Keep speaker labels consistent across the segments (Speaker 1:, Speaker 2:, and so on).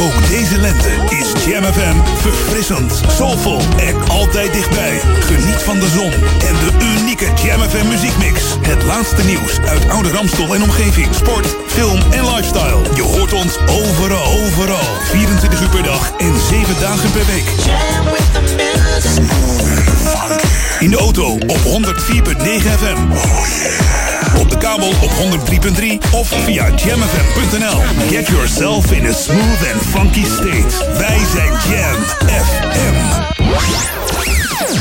Speaker 1: Ook deze lente is Jam FM verfrissend, soulvol en altijd dichtbij. Geniet van de zon en de unieke Jam FM muziekmix. Het laatste nieuws uit oude Ramstel en omgeving. Sport, film en lifestyle. Je hoort ons overal, overal. 24 uur per dag en 7 dagen per week.
Speaker 2: Jam with the music.
Speaker 1: In de auto op 104.9 FM. Op de kabel op 103.3 of via jamfm.nl. Get yourself in a smooth and funky state. Wij zijn Jam FM.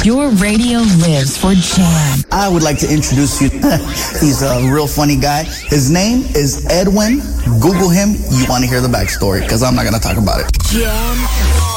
Speaker 3: Your radio lives for Jam.
Speaker 4: I would like to introduce you. He's a real funny guy. His name is Edwin. Google him. You want to hear the backstory because I'm not going to talk about it.
Speaker 3: Jam.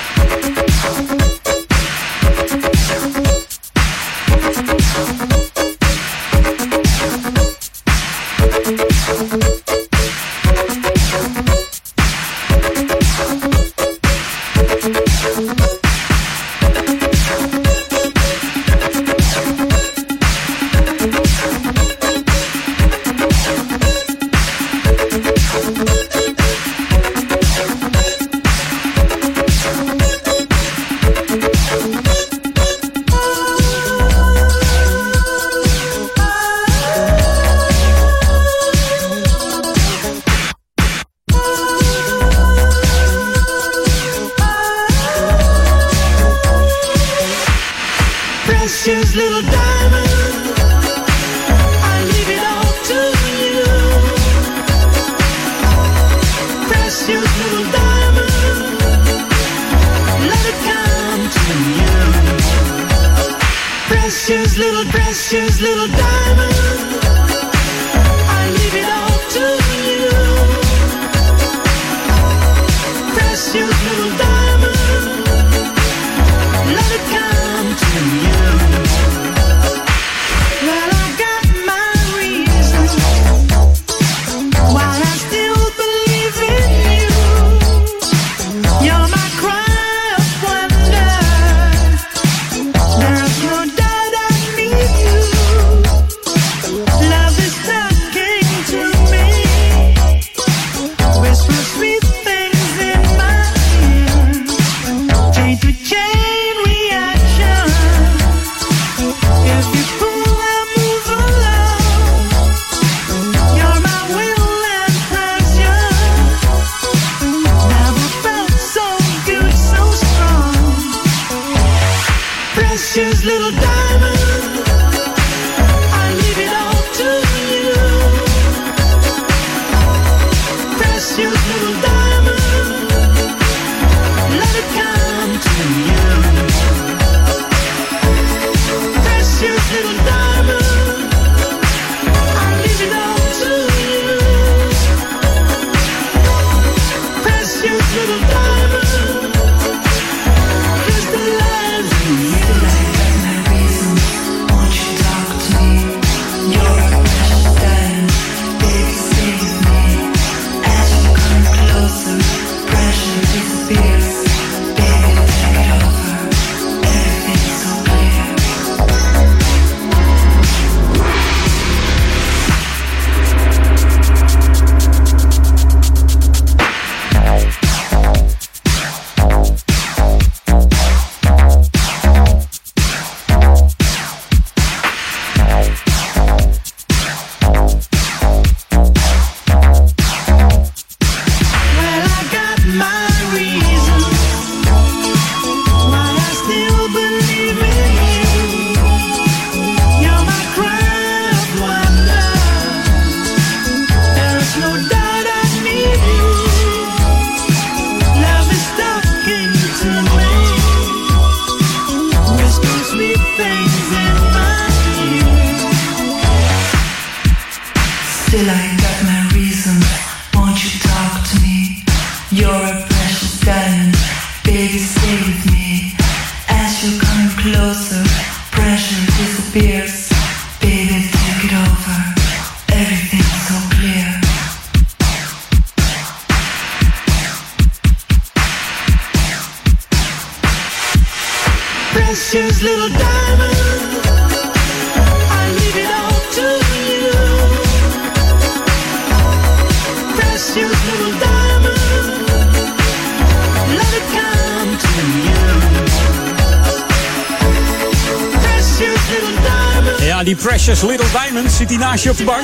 Speaker 5: Op de bank.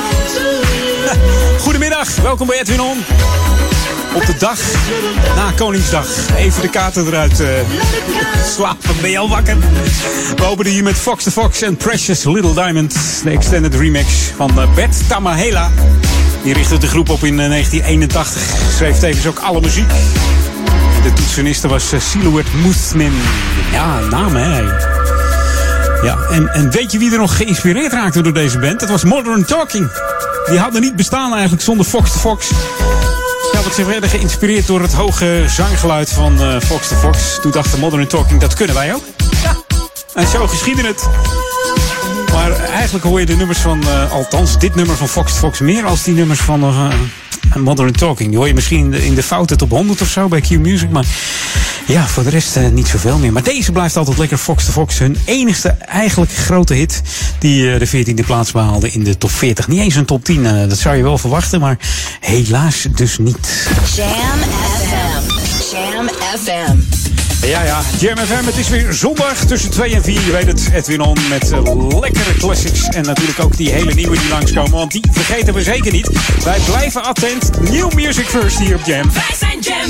Speaker 5: Goedemiddag, welkom bij Edwin On. Op de dag na Koningsdag. Even de kaarten eruit eh, slapen. Ben je al wakker? We openen hier met Fox the Fox en Precious Little Diamond. De extended remix van eh, Bert Tamahela. Die richtte de groep op in eh, 1981. Schreef tevens ook alle muziek. De toetseniste was eh, Silhouette Moosman. Ja, naam hè. Ja, en, en weet je wie er nog geïnspireerd raakte door deze band? Dat was Modern Talking. Die hadden niet bestaan eigenlijk zonder Fox the Fox. Ja, want ze werden geïnspireerd door het hoge zanggeluid van eh, Fox the Fox. Toen dachten Modern Talking, dat kunnen wij ook. Ja, en zo geschiedde het. Maar eigenlijk hoor je de nummers van, eh, althans dit nummer van Fox Fox, meer als die nummers van eh, Modern Talking. Die hoor je misschien in de, in de foute top 100 of zo bij Q Music. Maar ja, voor de rest eh, niet zoveel meer. Maar deze blijft altijd lekker Fox the Fox. Hun enigste eigenlijk grote hit. Die eh, de 14e plaats behaalde in de top 40. Niet eens een top 10. eh, dat zou je wel verwachten. Maar helaas dus niet.
Speaker 6: Jam FM. Jam FM.
Speaker 5: Ja, ja. Jam FM. Het is weer zondag tussen 2 en 4. Je weet het, Edwin On. Met lekkere classics. En natuurlijk ook die hele nieuwe die langskomen. Want die vergeten we zeker niet. Wij blijven attent. New Music First hier op Jam.
Speaker 6: Wij zijn Jam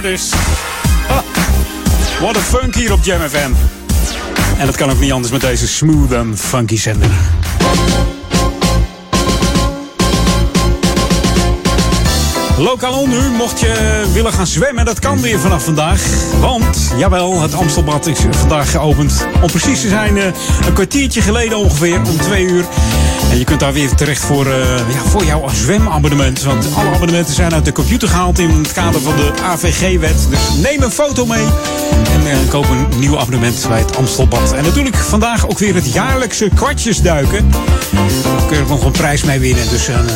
Speaker 5: Diamond Artist. Ha. Wat een funk hier op Jam FM. En dat kan ook niet anders met deze smooth en funky zender. Lokaal nu, mocht je willen gaan zwemmen, dat kan weer vanaf vandaag. Want, jawel, het Amstelbad is vandaag geopend. Om precies te zijn, eh, een kwartiertje geleden ongeveer, om twee uur. En je kunt daar weer terecht voor, uh, ja, voor jouw zwemabonnement. Want alle abonnementen zijn uit de computer gehaald in het kader van de AVG-wet. Dus neem een foto mee en uh, koop een nieuw abonnement bij het Amstelbad. En natuurlijk vandaag ook weer het jaarlijkse kwartjesduiken. Daar kun je nog een prijs mee winnen. Dus een,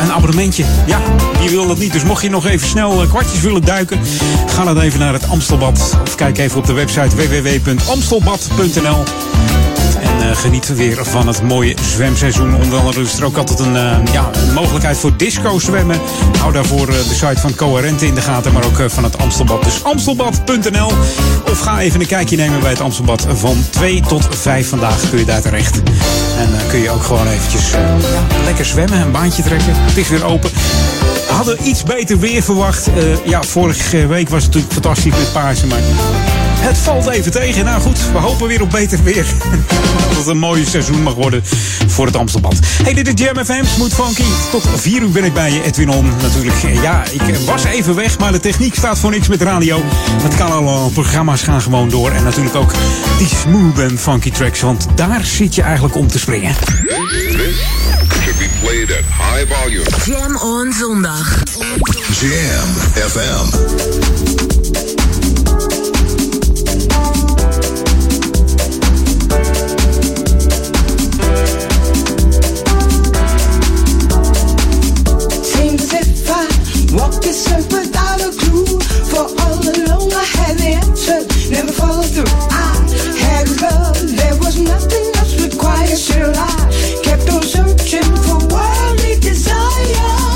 Speaker 5: een, abonnementje, ja, wie wil dat niet. Dus mocht je nog even snel kwartjes willen duiken, ga dan even naar het Amstelbad. Of kijk even op de website www.amstelbad.nl. En uh, geniet weer van het mooie zwemseizoen. Onder andere is er ook altijd een, uh, ja, een mogelijkheid voor disco zwemmen. Hou daarvoor uh, de site van Coherente in de gaten, maar ook van het Amstelbad. Dus amstelbad.nl. Of ga even een kijkje nemen bij het Amstelbad. Van 2 tot 5 vandaag kun je daar terecht. En kun je ook gewoon eventjes ja, lekker zwemmen, een baantje trekken. Het is weer open. We hadden iets beter weer verwacht. ja, vorige week was het natuurlijk fantastisch met Paarsen, maar het valt even tegen. Nou goed, we hopen weer op beter weer. Dat het een mooi seizoen mag worden voor het Amstelbad. Hey, dit is Jam FM, Smooth Funky. Tot 4 uur ben ik bij je, Edwin On. Natuurlijk, ja, ik was even weg, maar de techniek staat voor niks met radio. Het kan allemaal, programma's gaan gewoon door. En natuurlijk ook die smooth en funky tracks, want daar zit je eigenlijk om te springen.
Speaker 7: should be played at high volume.
Speaker 3: Jam on zondag.
Speaker 1: Jam FM.
Speaker 2: Without a clue. For all along I had the answers, never followed through. I had love, there was nothing else required. Still I kept on searching for worldly desire.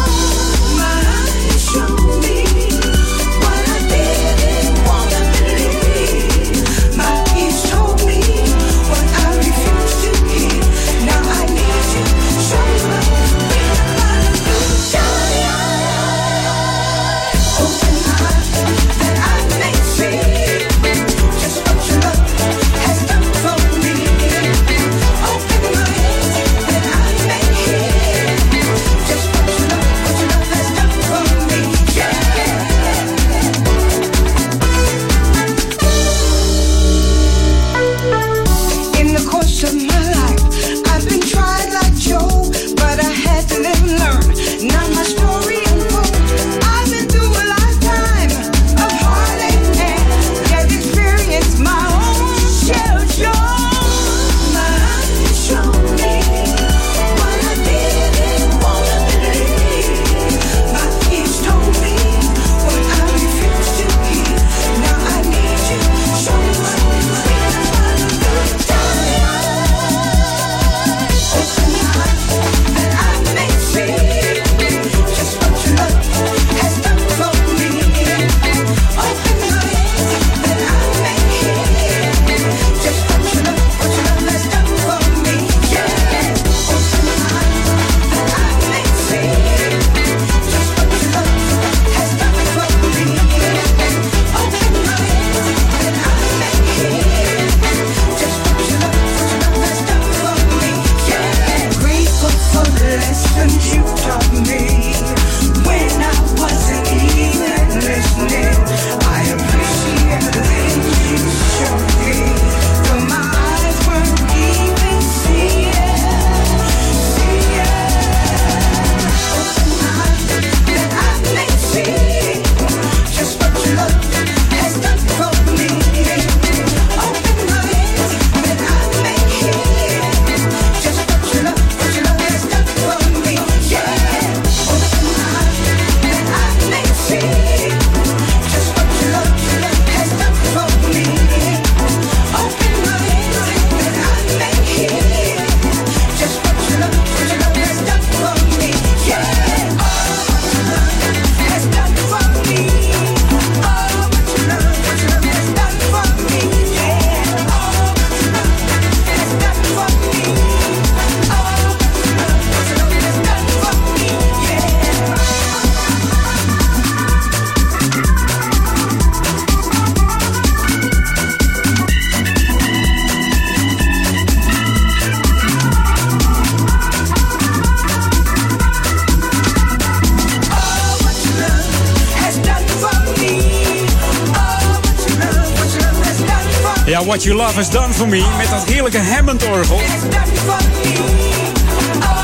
Speaker 5: Ja, What You Love Has Done For Me. Met dat heerlijke Hammond-orgel.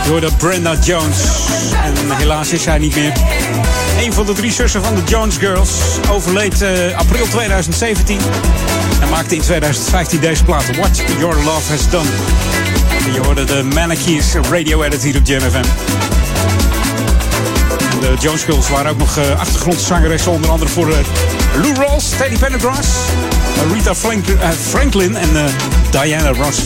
Speaker 5: Door de Brenda Jones. En helaas is zij niet meer. Een van de drie zussen van de Jones Girls overleed uh, april 2017. En maakte in 2015 deze plaat. What Your Love Has Done. En je hoorde de Manakees radio edit hier op Jam FM. De Jones Girls waren ook nog uh, achtergrondzangeressen. Onder andere voor uh, Lou Rawls, Teddy Pendergrass, Rita Frank Franklin en Diana Ross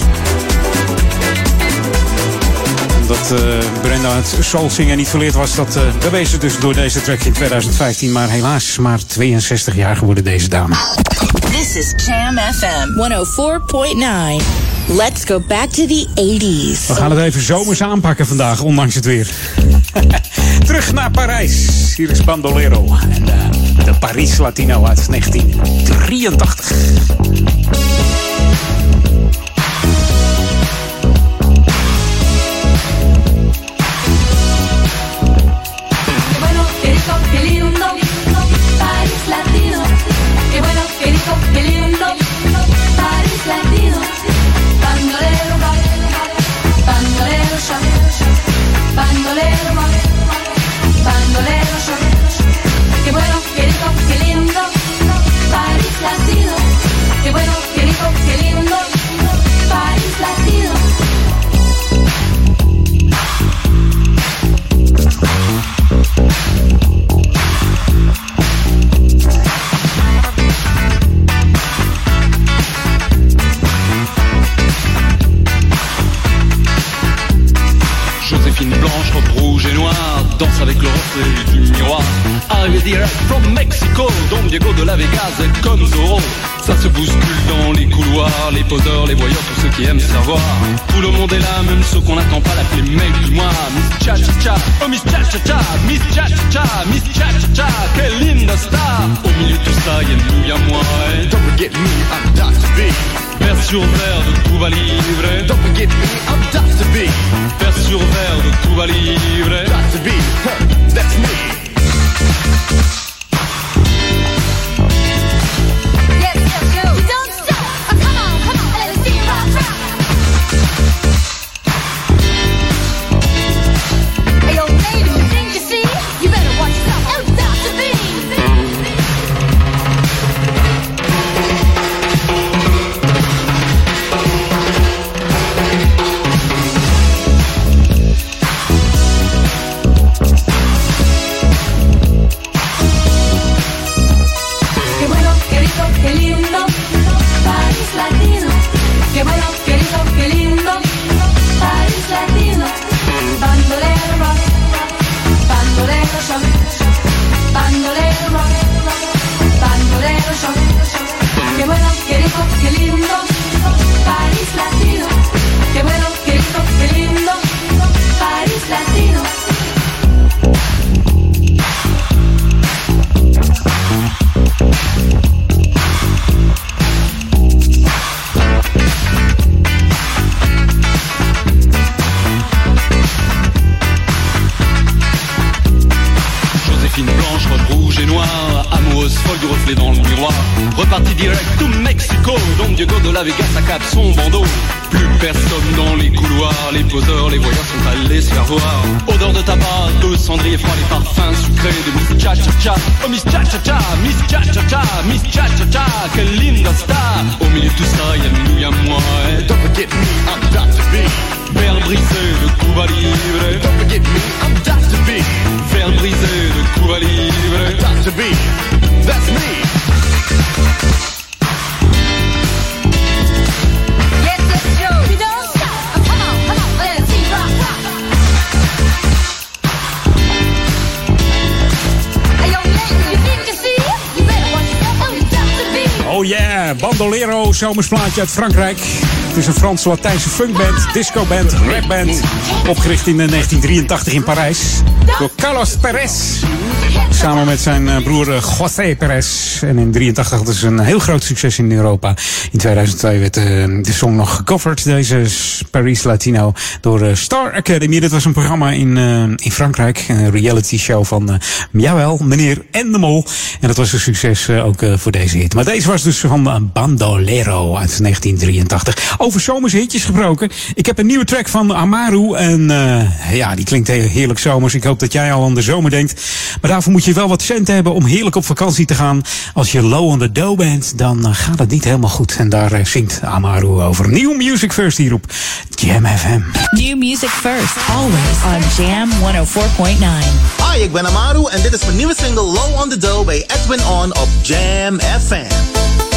Speaker 5: dat uh, Brenda het soulzingen niet verleerd was, dat uh, bewezen dus door deze track in 2015. Maar helaas maar 62 jaar geworden deze dame.
Speaker 3: This is Jam FM 104.9. Let's go back to the 80s.
Speaker 5: We gaan het even zomers aanpakken vandaag, ondanks het weer. Terug naar Parijs. Hier is Bandolero en uh, de Paris Latino uit 1983.
Speaker 8: Diego de la Vegas comme Zorro. Ça se bouscule dans les couloirs, les poseurs, les voyeurs, tous ceux qui aiment savoir. Tout le monde est là, même ceux qu'on n'attend pas l'appeler mec du mois. Miss Cha Cha Cha, oh Miss Cha Cha Cha, Miss Cha Cha Cha, Miss Cha Cha Cha, quelle linda star. Au milieu de tout ça, y'a nous, y'a moi. Et don't forget me, I'm Dr. B. Vers sur verre de Cuba Libre. Don't forget me, I'm Dr. B. Vers sur verre de Cuba Libre. Dr. That's me. bandeau. Plus personne dans les couloirs, les poseurs, les voyageurs sont allés se faire voir. Odeur de tabac, de cendrier froid, les parfums sucrés de Miss Cha Cha Cha. Oh Miss Cha Cha Cha, Miss Cha Cha Cha, Miss Cha Cha Cha, quelle linda star. Au milieu de tout ça, y'a nous, y'a moi. Don't forget me, I'm Dr. B. Verre brisé de Cuba Libre. Don't forget me, I'm Dr. B. Verre brisé de Cuba Libre. Dr. B, that's me.
Speaker 5: Zomersplaatje uit Frankrijk. Het is een Frans-Latijnse funkband, discoband, rapband. Opgericht in 1983 in Parijs door Carlos Perez. Samen met zijn eh, broer eh, José Perez. En in 83 hadden ze een heel groot succes in Europa. In 2002 werd eh, de song nog gecoverd, deze Paris Latino, door eh, Star Academy. Dat was een programma in, eh, in Frankrijk. Een reality show van, eh, jawel, meneer en de mol. En dat was een succes eh, ook eh, voor deze hit. Maar deze was dus van eh, Bandolero uit 1983. Over zomerse hitjes gesproken. Ik heb een nieuwe track van Amaru. En eh, ja, die klinkt heerlijk zomers. Ik hoop dat jij al aan de zomer denkt. Maar daarvoor moet je wel wat cent hebben om heerlijk op vakantie te gaan. Als je low on the dough bent, dan eh, gaat het niet helemaal goed. En daar eh, zingt Amaru over. Nieuw Music First hier op Jam FM.
Speaker 9: New music first, always on Jam 104.9.
Speaker 10: Hi, ik ben Amaru en dit is mijn nieuwe single Low on the Dough bij Edwin On op Jam FM.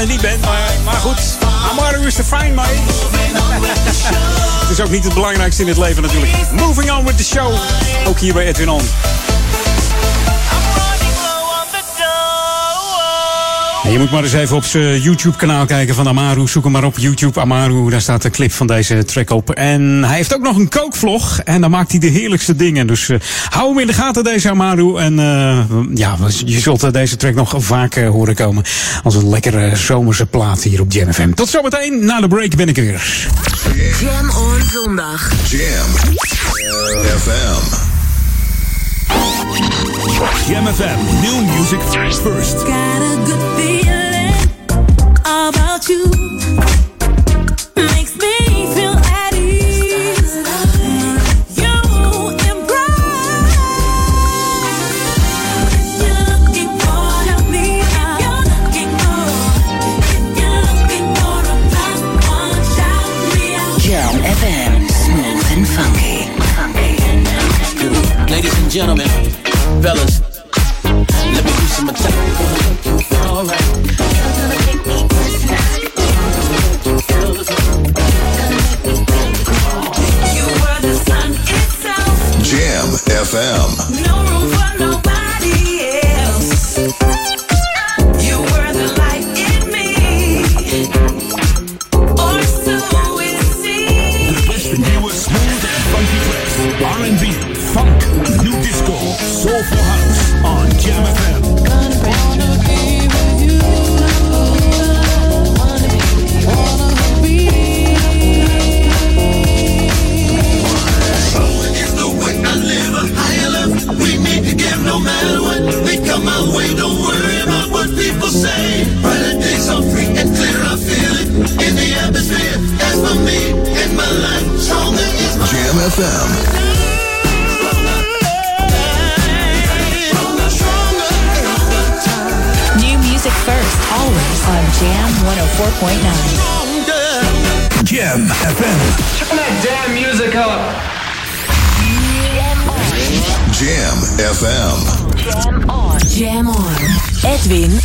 Speaker 5: Er niet bent, maar, maar goed. Amaru is te fijn, maar... het is ook niet het belangrijkste in het leven natuurlijk. Moving on with the show. Ook hier bij Edwin On. Je moet maar eens even op zijn YouTube-kanaal kijken van Amaru. Zoek hem maar op YouTube Amaru. Daar staat een clip van deze track op. En hij heeft ook nog een kookvlog. En dan maakt hij de heerlijkste dingen. Dus eh, hou hem in de gaten, deze Amaru. En eh, ja, je zult eh, deze track nog vaak eh, horen komen. Als een lekkere zomerse plaat hier op Jam FM. Tot zometeen. Na de break ben ik er weer.
Speaker 3: Jam on zondag.
Speaker 7: Jam FM.
Speaker 1: Jam FM, new music first.
Speaker 2: Got a good feeling about you. Makes me
Speaker 11: gentlemen, fellas, let me do some attack. Alright.
Speaker 9: You were the sun itself.
Speaker 7: Jam FM.
Speaker 9: No room for nobody
Speaker 1: FM.
Speaker 3: New music first, always on Jam 104.9.
Speaker 1: Jam FM.
Speaker 12: Turn that damn music up.
Speaker 7: Jam FM.
Speaker 13: Jam on. Jam on. Edwin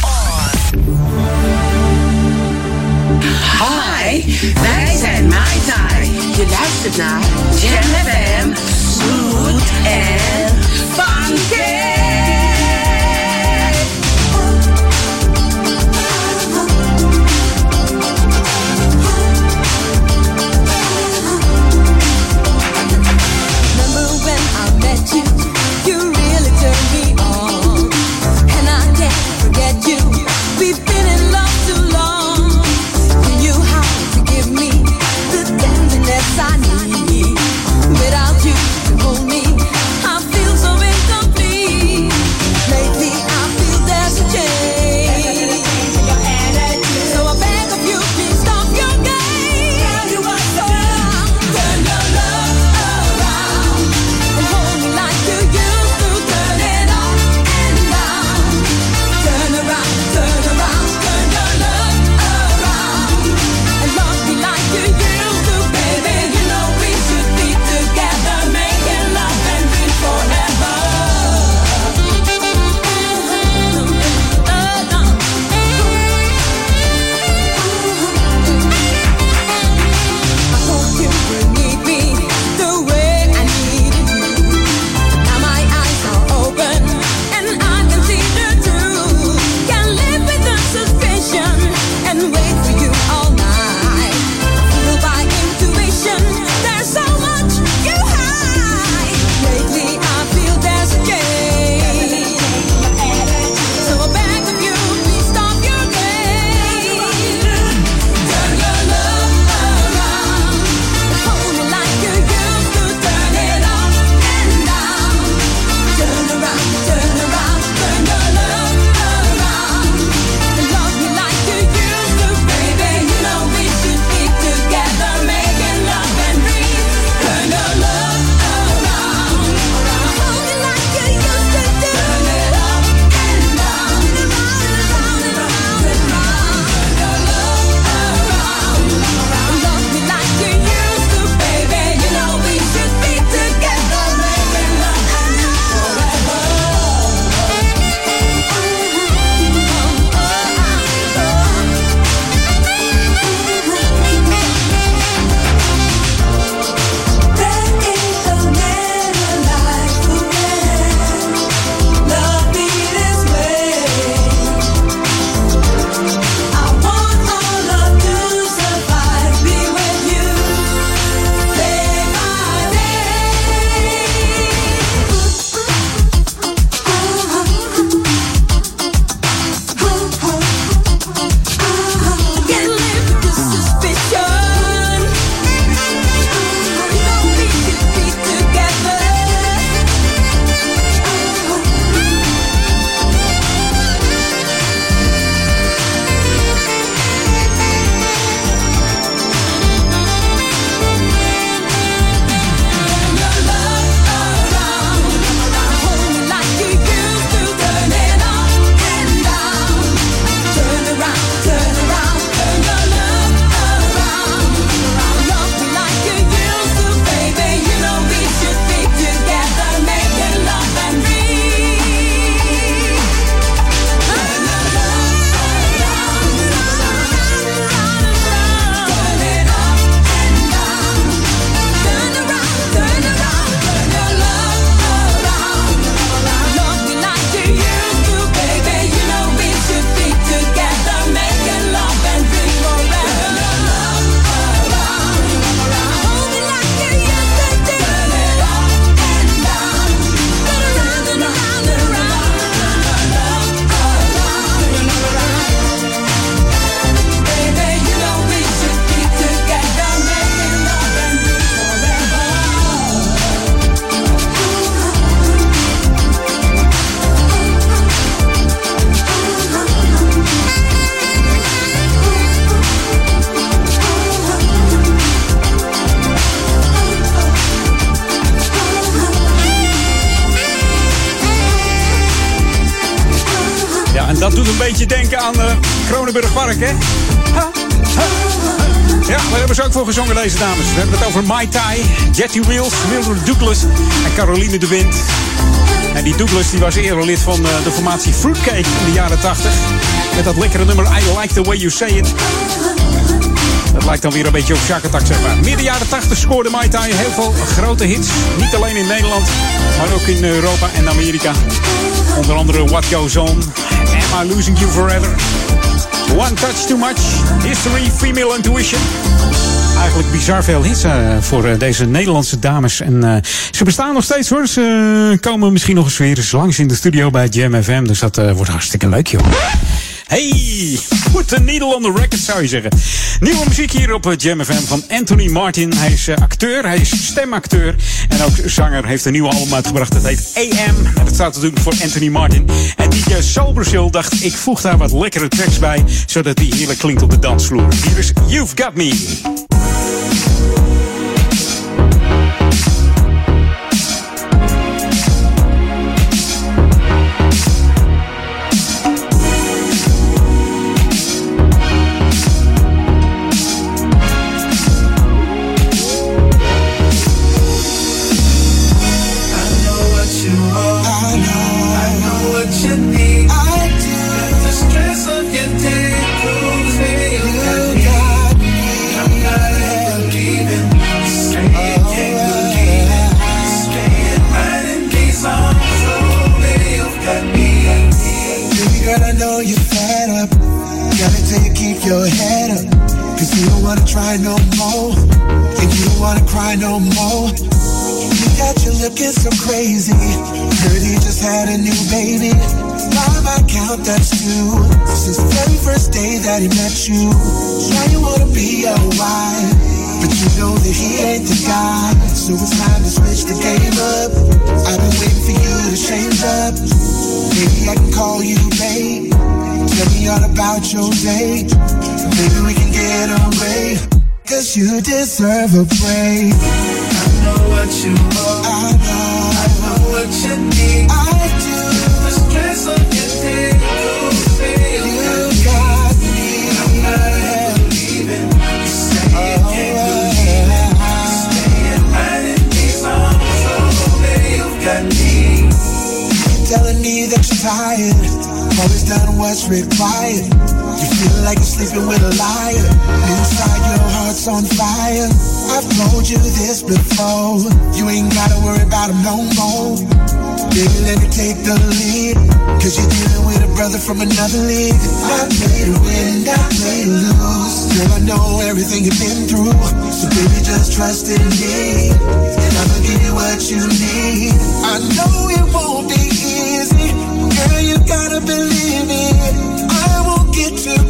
Speaker 14: Hi, wij zijn Mai Tai. Je luistert naar Jam FM, smooth en funky.
Speaker 5: Hè? Ja, daar hebben ze ook voor gezongen, deze dames. We hebben het over Mai Tai, Jetty Wheels, Mildred Douglas en Caroline de Wind. En die Douglas die was eerder lid van uh, de formatie Fruitcake in de jaren 80. Met dat lekkere nummer I Like The Way You Say It. Dat lijkt dan weer een beetje op Shark Attack, zeg maar. Midden jaren 80 scoorde Mai Tai heel veel grote hits. Niet alleen in Nederland, maar ook in Europa en Amerika. Onder andere What Goes On, Am I Losing You Forever... One Touch Too Much, History, Female Intuition. Eigenlijk bizar veel hits uh, voor uh, deze Nederlandse dames. En uh, ze bestaan nog steeds hoor. Ze komen misschien nog eens weer eens langs in de studio bij Jam FM. Dus dat wordt hartstikke leuk joh. Hey, put the needle on the record zou je zeggen. Nieuwe muziek hier op Jam FM van Anthony Martin. Hij is acteur, hij is stemacteur en ook zanger. Heeft een nieuwe album uitgebracht, dat heet AM. En dat staat natuurlijk voor Anthony Martin. En DJ Soul Brazil dacht, ik voeg daar wat lekkere tracks bij, zodat die heerlijk klinkt op de dansvloer. Hier is You've Got Me.
Speaker 15: Looking so crazy. Heard he just had a new baby. By my count, that's two. Since the very first day that he met you. Now you wanna be a wife. But you know that he ain't the guy. So it's time to switch the game up. I've been waiting for you to change up. Maybe I can call you babe. Tell me all about your day. Maybe we can get away. Cause you deserve a break. What you want. I know. I know what you need. I do. The stress of your day. You got me. I'm not. You say you can't believe it. Staying right in these arms. Oh, baby, you got me. Telling me that you're tired. Always done what's required. You feel like you're sleeping with a liar. Inside your heart's on fire. I've told you this before. You ain't gotta worry about him no more. Baby, let me take the lead. Cause you're dealing with a brother from another league. I play to win, I play to lose. Girl, I know everything you've been through. So baby, just trust in me. And I'ma give you what you need. I know it won't be easy. Girl, you gotta believe me. I won't get too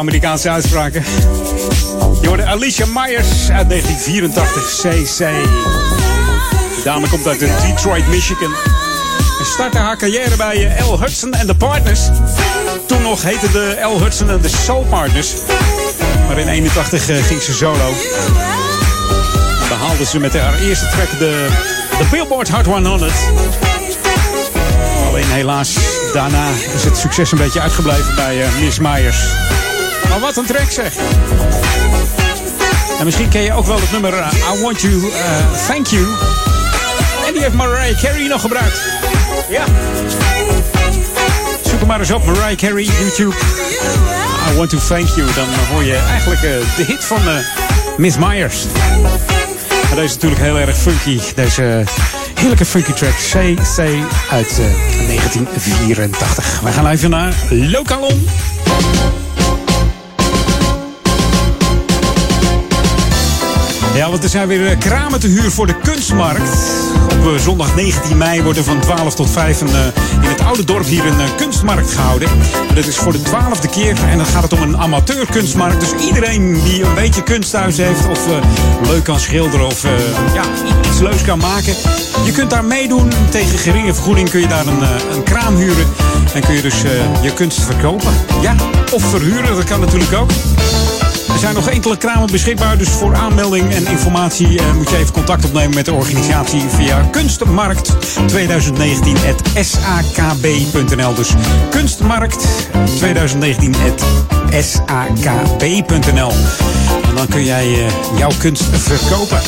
Speaker 5: Amerikaanse uitspraken. Je hoorde Alicia Myers uit 1984, CC. De dame komt uit Detroit, Michigan. En startte haar carrière bij L. Hudson en de Partners. Toen nog heette de L. Hudson en de Soul Partners. Maar in 81 ging ze solo. En behaalde ze met haar eerste track de, de Billboard Hot 100. Alleen helaas, daarna is het succes een beetje uitgebleven bij uh, Miss Myers. Maar wat een track zeg. En misschien ken je ook wel het nummer uh, I Want You, uh, Thank You. En die heeft Mariah Carey nog gebruikt. Ja. Zoek hem maar eens op, Mariah Carey, YouTube. I Want To Thank You. Dan hoor je eigenlijk de hit van Miss Myers. Maar deze is natuurlijk heel erg funky. Deze heerlijke funky track CC uit uh, 1984. Wij gaan even naar Lokalon. Ja, want er zijn weer kramen te huur voor de kunstmarkt. Op zondag 19 mei wordt er van 12 tot 5 een, uh, in het oude dorp hier een kunstmarkt gehouden. En dat is voor de twaalfde keer. En dan gaat het om een amateurkunstmarkt. Dus iedereen die een beetje kunst thuis heeft of leuk kan schilderen of ja, iets leuks kan maken. Je kunt daar meedoen. Tegen geringe vergoeding kun je daar een, een kraam huren. En kun je dus je kunst verkopen. Ja, of verhuren, dat kan natuurlijk ook. Er zijn nog enkele kramen beschikbaar, dus voor aanmelding en informatie uh, moet je even contact opnemen met de organisatie via kunstmarkt 2019.sakb.nl. Dus kunstmarkt 2019.sakb.nl. En dan kun jij uh, jouw kunst verkopen.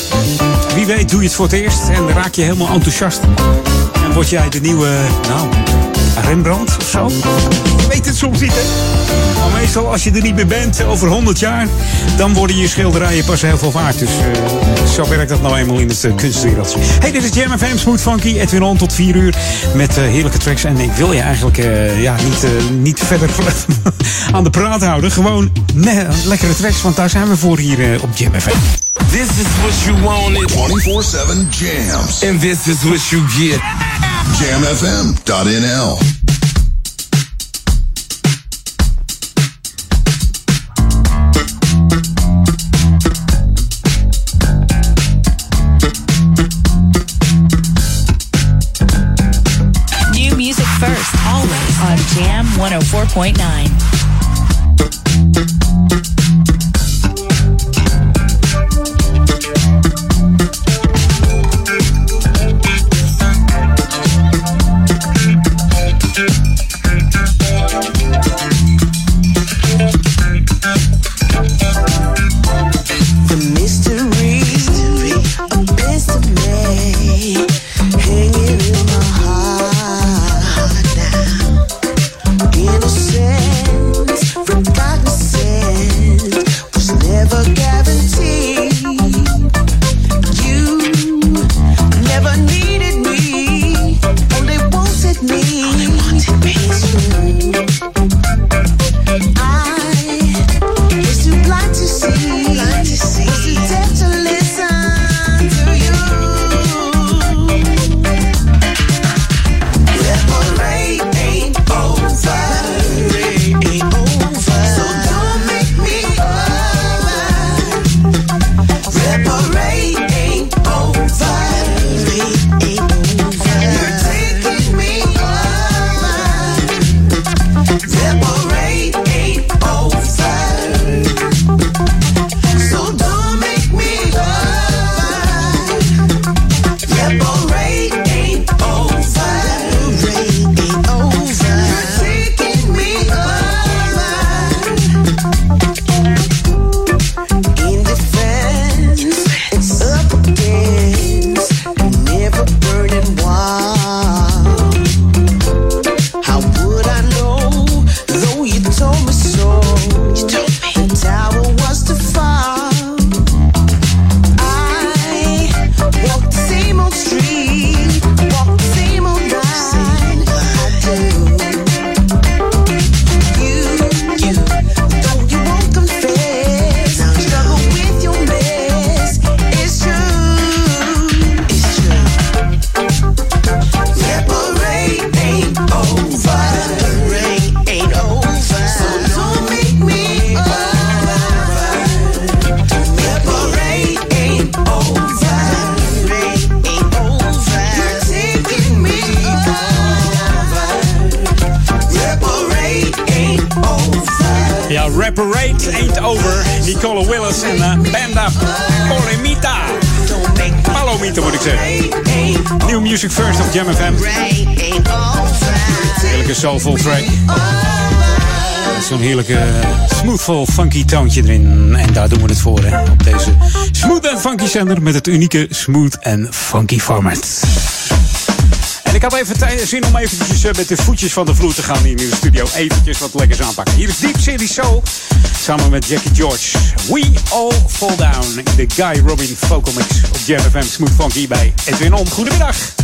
Speaker 5: Wie weet doe je het voor het eerst en raak je helemaal enthousiast. En word jij de nieuwe, nou, Rembrandt of zo? Je weet het soms niet, hè? Maar meestal als je er niet meer bent, over 100 jaar, dan worden je schilderijen pas heel veel waard. Dus uh, zo werkt dat nou eenmaal in het uh, kunstwereldje. Hey, dit is Jam FM, Smooth Funky, Edwin On tot 4 uur met uh, heerlijke tracks. En ik wil je eigenlijk ja, niet, niet verder aan de praat houden. Gewoon nee, lekkere tracks, want daar zijn we voor hier op Jam FM.
Speaker 16: This is what you wanted.
Speaker 1: 24-7 jams.
Speaker 16: And this is what you get.
Speaker 1: Jamfm.nl
Speaker 9: New music first, always on Jam 104.9.
Speaker 2: zender met het unieke smooth en funky format. En ik had even zin om eventjes eh, met de voetjes van de vloer te gaan hier in de studio. Eventjes wat lekkers aanpakken. Hier is Deep City Soul samen met Jackie George. We All Fall Down in de Guy Robin Vocal Mix op Jam Smooth Funky bij Edwin On. Goedemiddag.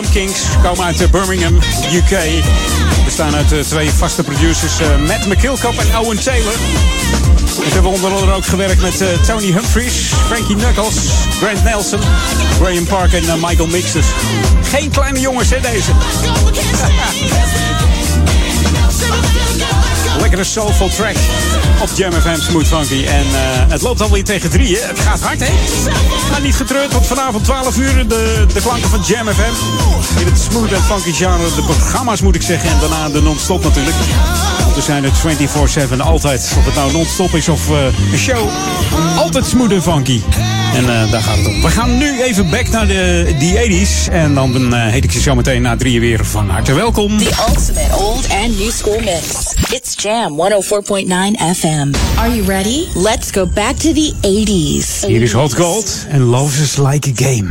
Speaker 2: De Bumpkings. Komen uit eh, Birmingham, UK. Bestaan uit eh, twee vaste producers. eh, Matt McKillcup en Owen Taylor. Ze hebben onder andere ook gewerkt met Tony Humphries, Frankie Knuckles, Grant Nelson, Graham Park en Michael Mix. Dus geen kleine jongens, hè, deze. Lekkere soulful track op Jam FM Smooth Funky. En eh, het loopt alweer tegen drieën. Het gaat hard, hè? Maar niet getreurd, want vanavond 12 uur de, de klanken van Jam FM. In het smooth en funky genre. De programma's moet ik zeggen. En daarna de non-stop natuurlijk. Want er zijn er 24-7 altijd. Of het nou non-stop is of eh, een show. Altijd smooth en funky. En eh, daar gaat het om. We gaan nu even back naar de, 80s. En dan heet ik je zo meteen na drieën weer van harte welkom.
Speaker 3: The ultimate old and new school mix. Jam 104.9 FM. Are you ready? Let's go back to the 80s.
Speaker 14: Hier is Hot Gold and Love is Like a Game.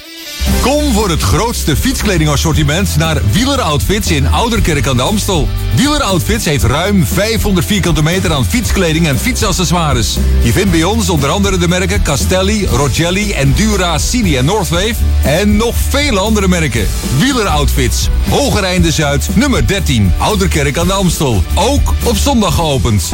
Speaker 17: Kom voor het grootste fietskledingassortiment naar Wieler Outfits in Ouderkerk aan de Amstel. Wieler Outfits heeft ruim 500 vierkante meter aan fietskleding en fietsaccessoires. Je vindt bij ons onder andere de merken Castelli, Rogelli, Endura, Cini en Northwave. En nog vele andere merken. Wieler Outfits, Hogereinde Zuid, nummer 13, Ouderkerk aan de Amstel. Ook op zondag geopend.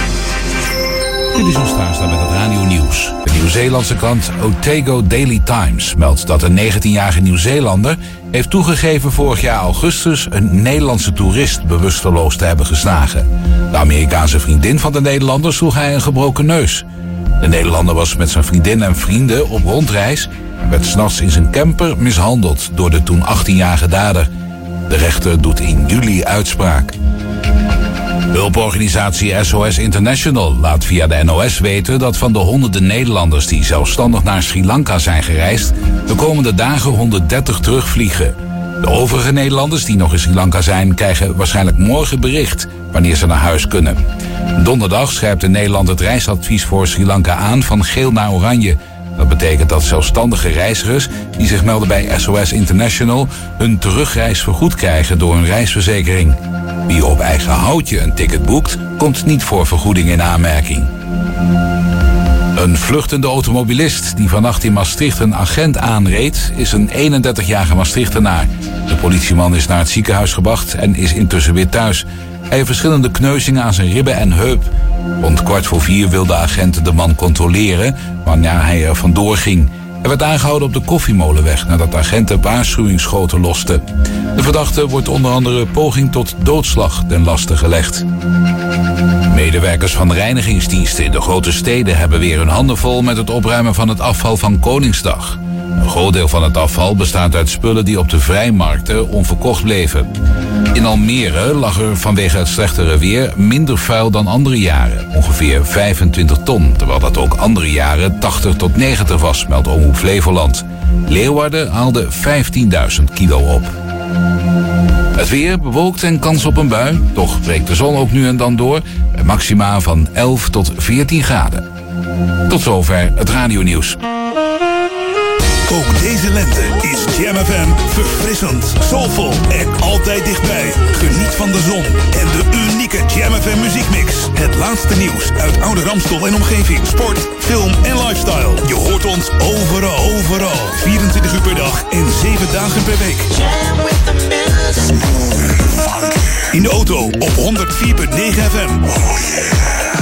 Speaker 18: Dit is Staan met het Radio Nieuws. De Nieuw-Zeelandse krant Otago Daily Times meldt dat een 19-jarige Nieuw-Zeelander heeft toegegeven vorig jaar augustus een Nederlandse toerist bewusteloos te hebben geslagen. De Amerikaanse vriendin van de Nederlander sloeg hij een gebroken neus. De Nederlander was met zijn vriendin en vrienden op rondreis en werd s'nachts in zijn camper mishandeld door de toen 18-jarige dader. De rechter doet in juli uitspraak. Hulporganisatie SOS International laat via de NOS weten dat van de honderden Nederlanders die zelfstandig naar Sri Lanka zijn gereisd, de komende dagen 130 terugvliegen. De overige Nederlanders die nog in Sri Lanka zijn, krijgen waarschijnlijk morgen bericht wanneer ze naar huis kunnen. Donderdag scherpt in Nederland het reisadvies voor Sri Lanka aan van geel naar oranje. Dat betekent dat zelfstandige reizigers die zich melden bij SOS International hun terugreis vergoed krijgen door een reisverzekering. Wie op eigen houtje een ticket boekt, komt niet voor vergoeding in aanmerking. Een vluchtende automobilist die vannacht in Maastricht een agent aanreed, is een 31-jarige Maastrichtenaar. De politieman is naar het ziekenhuis gebracht en is intussen weer thuis. Hij verschillende kneuzingen aan zijn ribben en heup. Rond kwart voor vier wilde agent de man controleren wanneer hij er vandoor ging. Hij werd aangehouden op de koffiemolenweg nadat agenten waarschuwingsschoten losten. De verdachte wordt onder andere poging tot doodslag ten laste gelegd. Medewerkers van reinigingsdiensten in de grote steden hebben weer hun handen vol met het opruimen van het afval van Koningsdag. Een groot deel van het afval bestaat uit spullen die op de vrijmarkten onverkocht bleven. In Almere lag er vanwege het slechtere weer minder vuil dan andere jaren. Ongeveer 25 ton, terwijl dat ook andere jaren 80 tot 90 was, meldt Omroep Flevoland. Leeuwarden haalde 15.000 kilo op. Het weer bewolkt en kans op een bui. Toch breekt de zon ook nu en dan door. Maxima van 11 tot 14 graden. Tot zover het radionieuws.
Speaker 1: Ook deze lente is Jam FM verfrissend, soulvol en altijd dichtbij. Geniet van de zon en de unieke Jam FM muziekmix. Het laatste nieuws uit oude Ramstol en omgeving. Sport, film en lifestyle. Je hoort ons overal, overal. 24 uur per dag en 7 dagen per week. In de auto op 104.9 FM.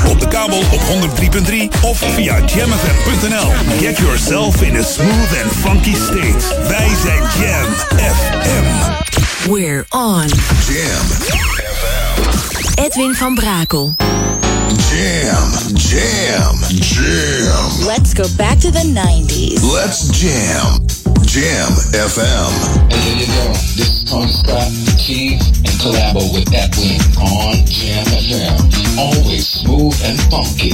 Speaker 1: Op de kabel op 103.3 of via jamfm.nl. Get yourself in a smooth and funky state. Wij zijn Jam FM.
Speaker 3: We're on.
Speaker 7: Jam
Speaker 3: Edwin van Brakel.
Speaker 7: Jam, jam, jam.
Speaker 9: Let's go back to the 90s.
Speaker 7: Let's jam. Jam FM.
Speaker 19: And there you go. This is Tony Scott, Keith, and collabo with Edwin on Jam FM. Always smooth and funky.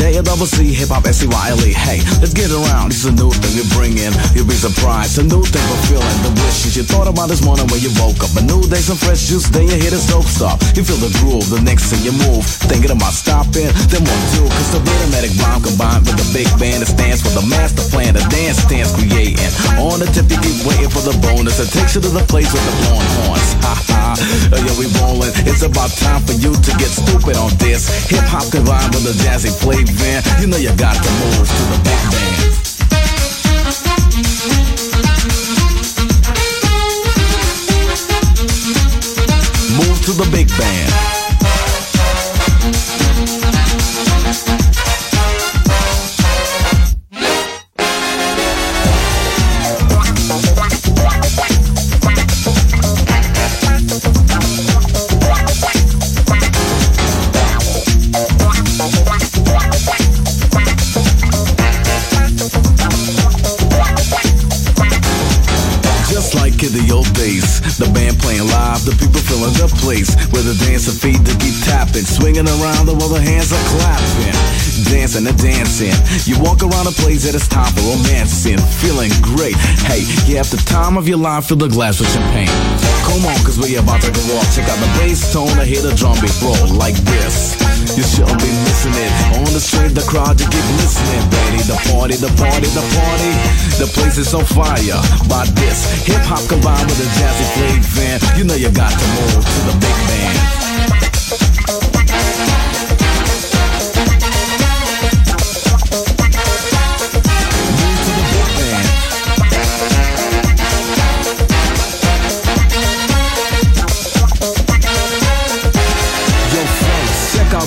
Speaker 20: J A double C hip hop S C Y L E. Hey, let's get around. Is a new thing you bring in. You'll be surprised. A new thing we're feeling. The wishes you thought about this morning when you woke up. A new day, some fresh juice. Then you hit a dope stop. You feel the groove. The next thing you move. Thinking about stopping. Then one two. Cause the rhythmic rhyme combined with the big band that stands for the master plan. The dance stands creating. On the tip, you keep waiting for the bonus. It takes you to the place with the blowing horns. Ha ha. Yeah, we rolling. It's about time for you to get stupid on this. Hip hop combined with a jazzy flavor. You know you got to move to the big band. Move to the big band. The people filling the place. Where the dancer feet to keep tapping, swinging around the while the hands are clapping, dancing and dancing. You walk around a place that it's time for romancing, feeling great. Hey, you have the time of your life, fill the glass with champagne. Come on, cause we about to go off. Check out the bass tone, I hear the drum beat roll like this. You shouldn't be missing it. On the street, the crowd, you keep listening, baby. The party, the party, the party. The place is on fire by this. Hip hop combined with a jazzy flavor. You know you got to move to the big band. Move to the big band.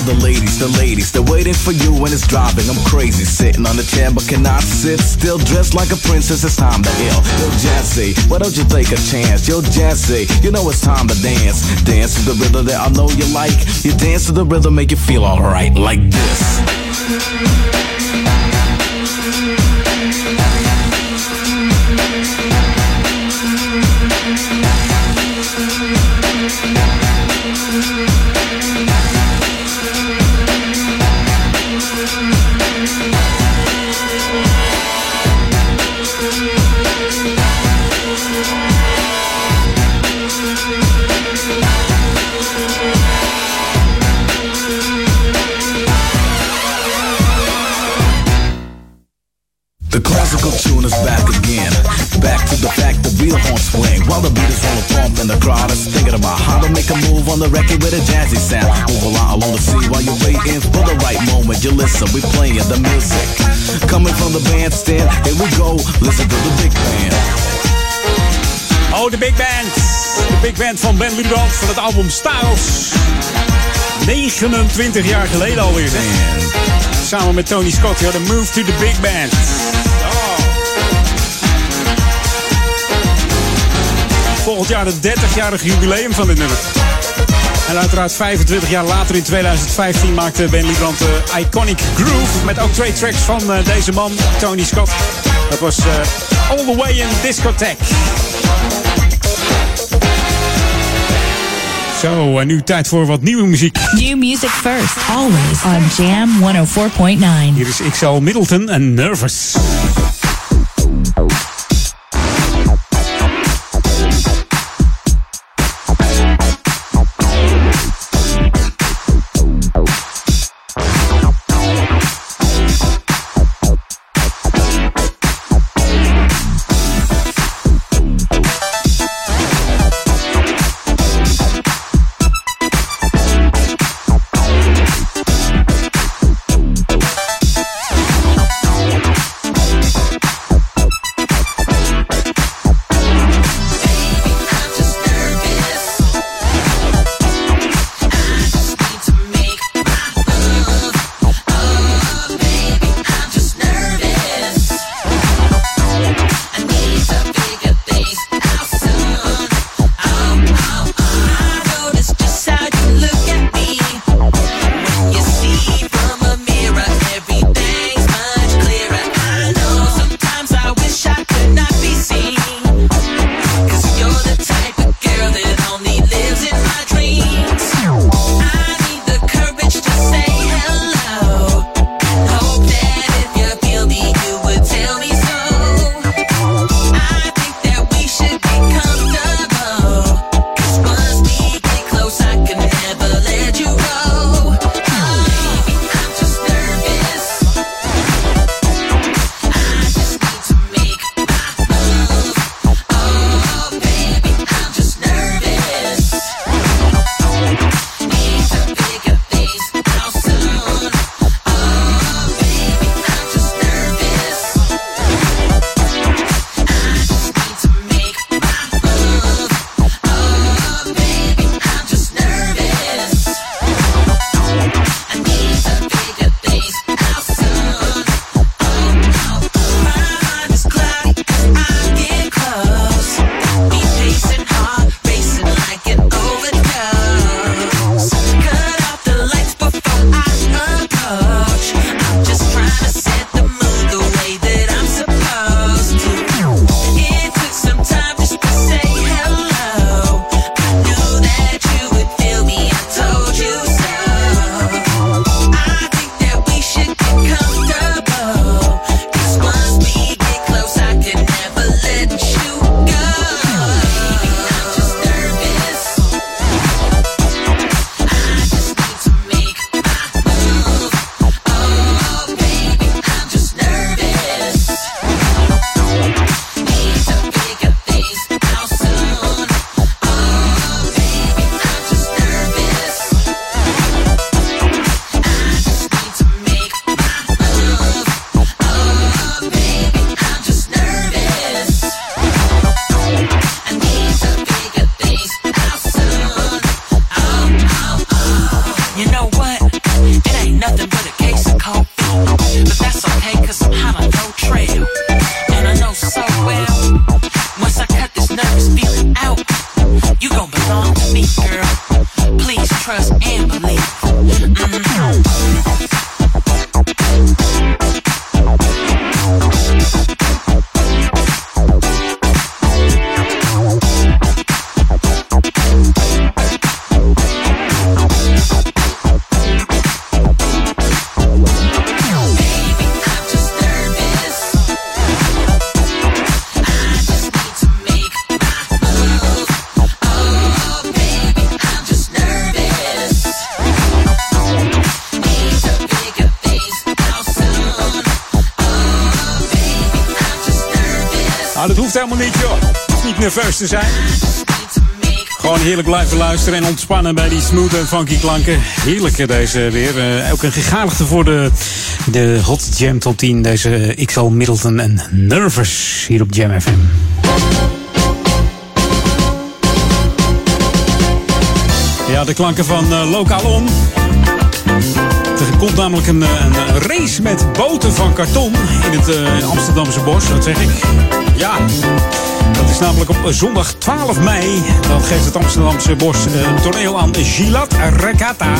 Speaker 20: The ladies, the ladies, they're waiting for you when it's driving. I'm crazy, sitting on the chair but cannot sit still, dressed like a princess. It's time to ill. Yo, Jazzy, why don't you take a chance? Yo, Jazzy, you know it's time to dance. Dance to the rhythm that I know you like. You dance to the rhythm, make you feel alright, like this. We playing the music. Coming from the bandstand, here we go. Listen to the big band.
Speaker 5: Oh, de Big Band. De Big Band van Ben Lubrand van het album Styles. 29 jaar geleden alweer. Zeg. Samen met Tony Scott, de Move to the Big Band. Oh. Volgend jaar het 30-jarig jubileum van dit nummer. En uiteraard 25 jaar later in 2015 maakte Ben Liebrand de Iconic Groove. Met ook twee tracks van eh, deze man, Tony Scott. Dat was eh, All the Way in Discotheque. Zo, en nu tijd voor wat nieuwe muziek.
Speaker 9: New music first, always on Jam 104.9.
Speaker 5: Hier is XL Middleton en Nervous. Te zijn. Gewoon heerlijk blijven luisteren en ontspannen bij die smooth en funky klanken. Heerlijk deze weer. Eh, ook een gegadigde voor de, de Hot Jam Top 10. Deze XL Middleton en Nervous hier op Jam FM. Ja, de klanken van uh, Lokaal On. Er komt namelijk een, eh, een race met boten van karton in het Amsterdamse bos. Dat zeg ik. Ja, is namelijk op zondag 12 mei. Dan geeft het Amsterdamse bos een toneel aan Gilat Regatta.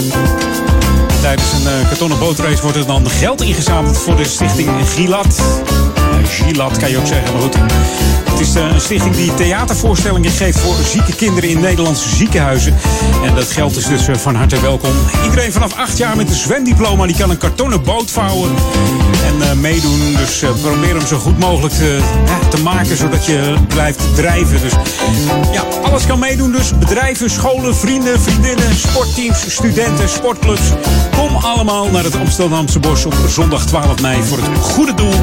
Speaker 5: Tijdens een kartonnen bootrace wordt er dan geld ingezameld voor de stichting Gilat. Gilat kan je ook zeggen, maar goed. Het is een stichting die theatervoorstellingen geeft voor zieke kinderen in Nederlandse ziekenhuizen. En dat geld is dus van harte welkom. Iedereen vanaf acht jaar met een zwemdiploma die kan een kartonnen boot vouwen en uh, meedoen. Dus uh, probeer hem zo goed mogelijk te, te maken zodat je blijft drijven. Dus ja, alles kan meedoen. Dus bedrijven, scholen, vrienden, vriendinnen, sportteams, studenten, sportclubs. Kom allemaal naar het Amsterdamse Bos op zondag 12 mei voor het goede doel.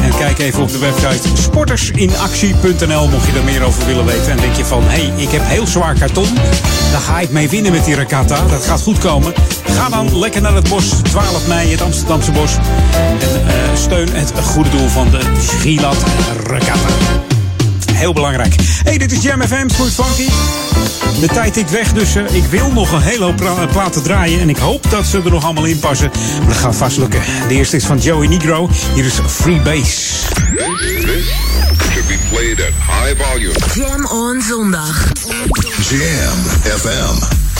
Speaker 5: En kijk even op de website sportersinactie.nl mocht je er meer over willen weten. En denk je van, hé, hey, ik heb heel zwaar karton. Dan ga ik mee winnen met die regatta. Dat gaat goed komen. Ga dan lekker naar het bos, 12 mei, het Amsterdamse bos. En uh, steun het goede doel van de Schilat Regatta. Heel belangrijk. hey, dit is Jam FM, Smooth Funky. De tijd tikt weg, dus uh, ik wil nog een hele hoop platen draaien. En ik hoop dat ze er nog allemaal in passen. Maar dat gaat vast lukken. De eerste is van Joey Negro. Hier is Free Bass.
Speaker 7: should be played at high volume.
Speaker 3: Jam on zondag.
Speaker 1: Jam FM.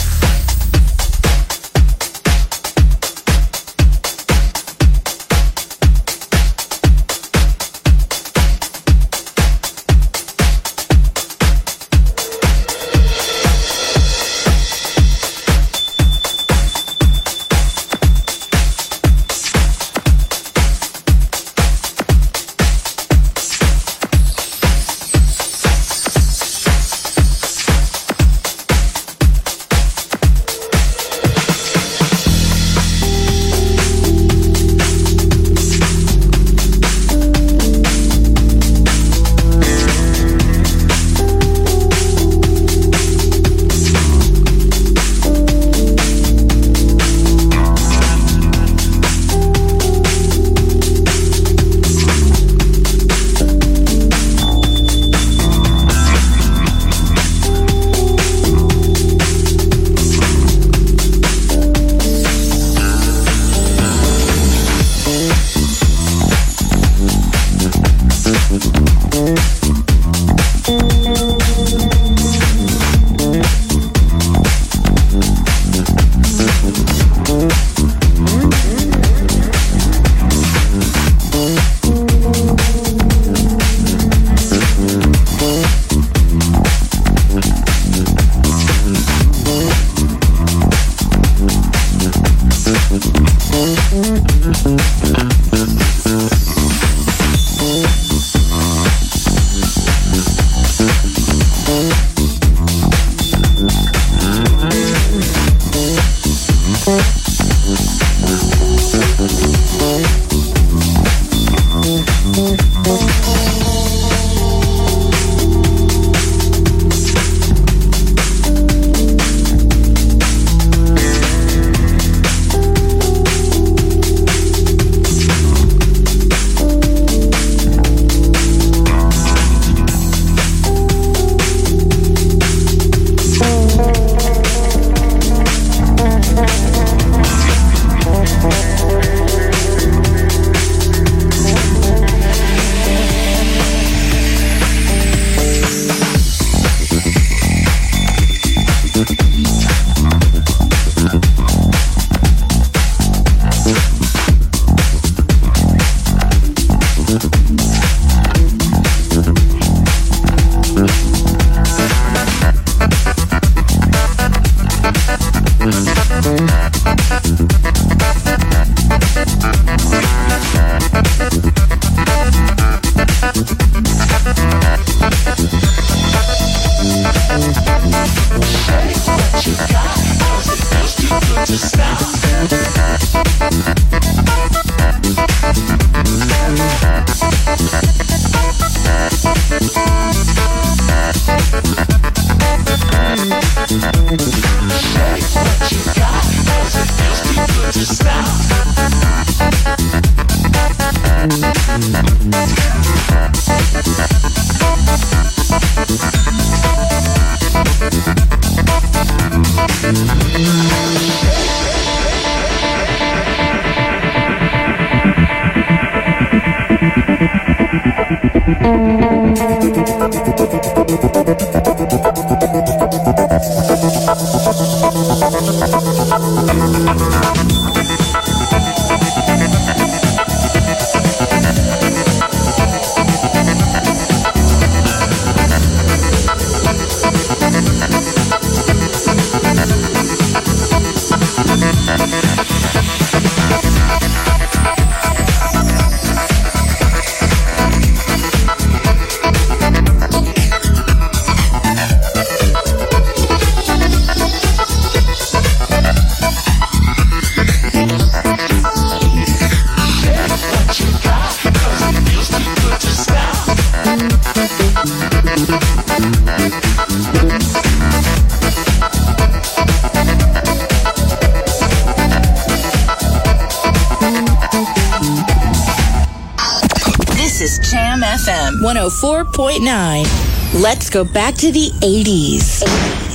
Speaker 9: 104.9. Let's go back to the 80s.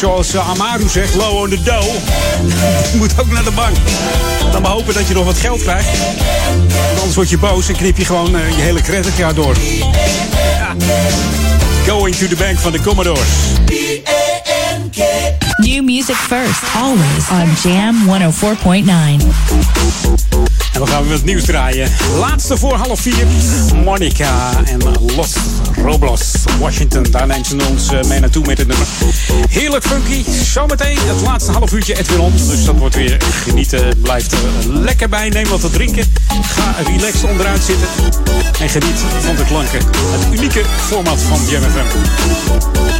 Speaker 5: zoals eh, Amaru zegt, low on the dough. Je moet ook naar de bank. Dan maar hopen dat je nog wat geld krijgt. Want anders word je boos en knip je gewoon eh, je hele creditcard door. Ja. Going to the bank van de Commodores
Speaker 9: music first, always on Jam 104.9.
Speaker 5: En dan gaan we het nieuws draaien. Laatste voor half vier. Monica en Los Robles, Washington. Daar neemt ze ons eh, mee naartoe met het nummer. Heerlijk funky. Zometeen het laatste half uurtje Edwin om. Dus dat wordt weer genieten. Blijf er lekker bij. Neem wat te drinken. Ga relaxed onderuit zitten. En geniet van de klanken. Het unieke format van
Speaker 14: JMFM.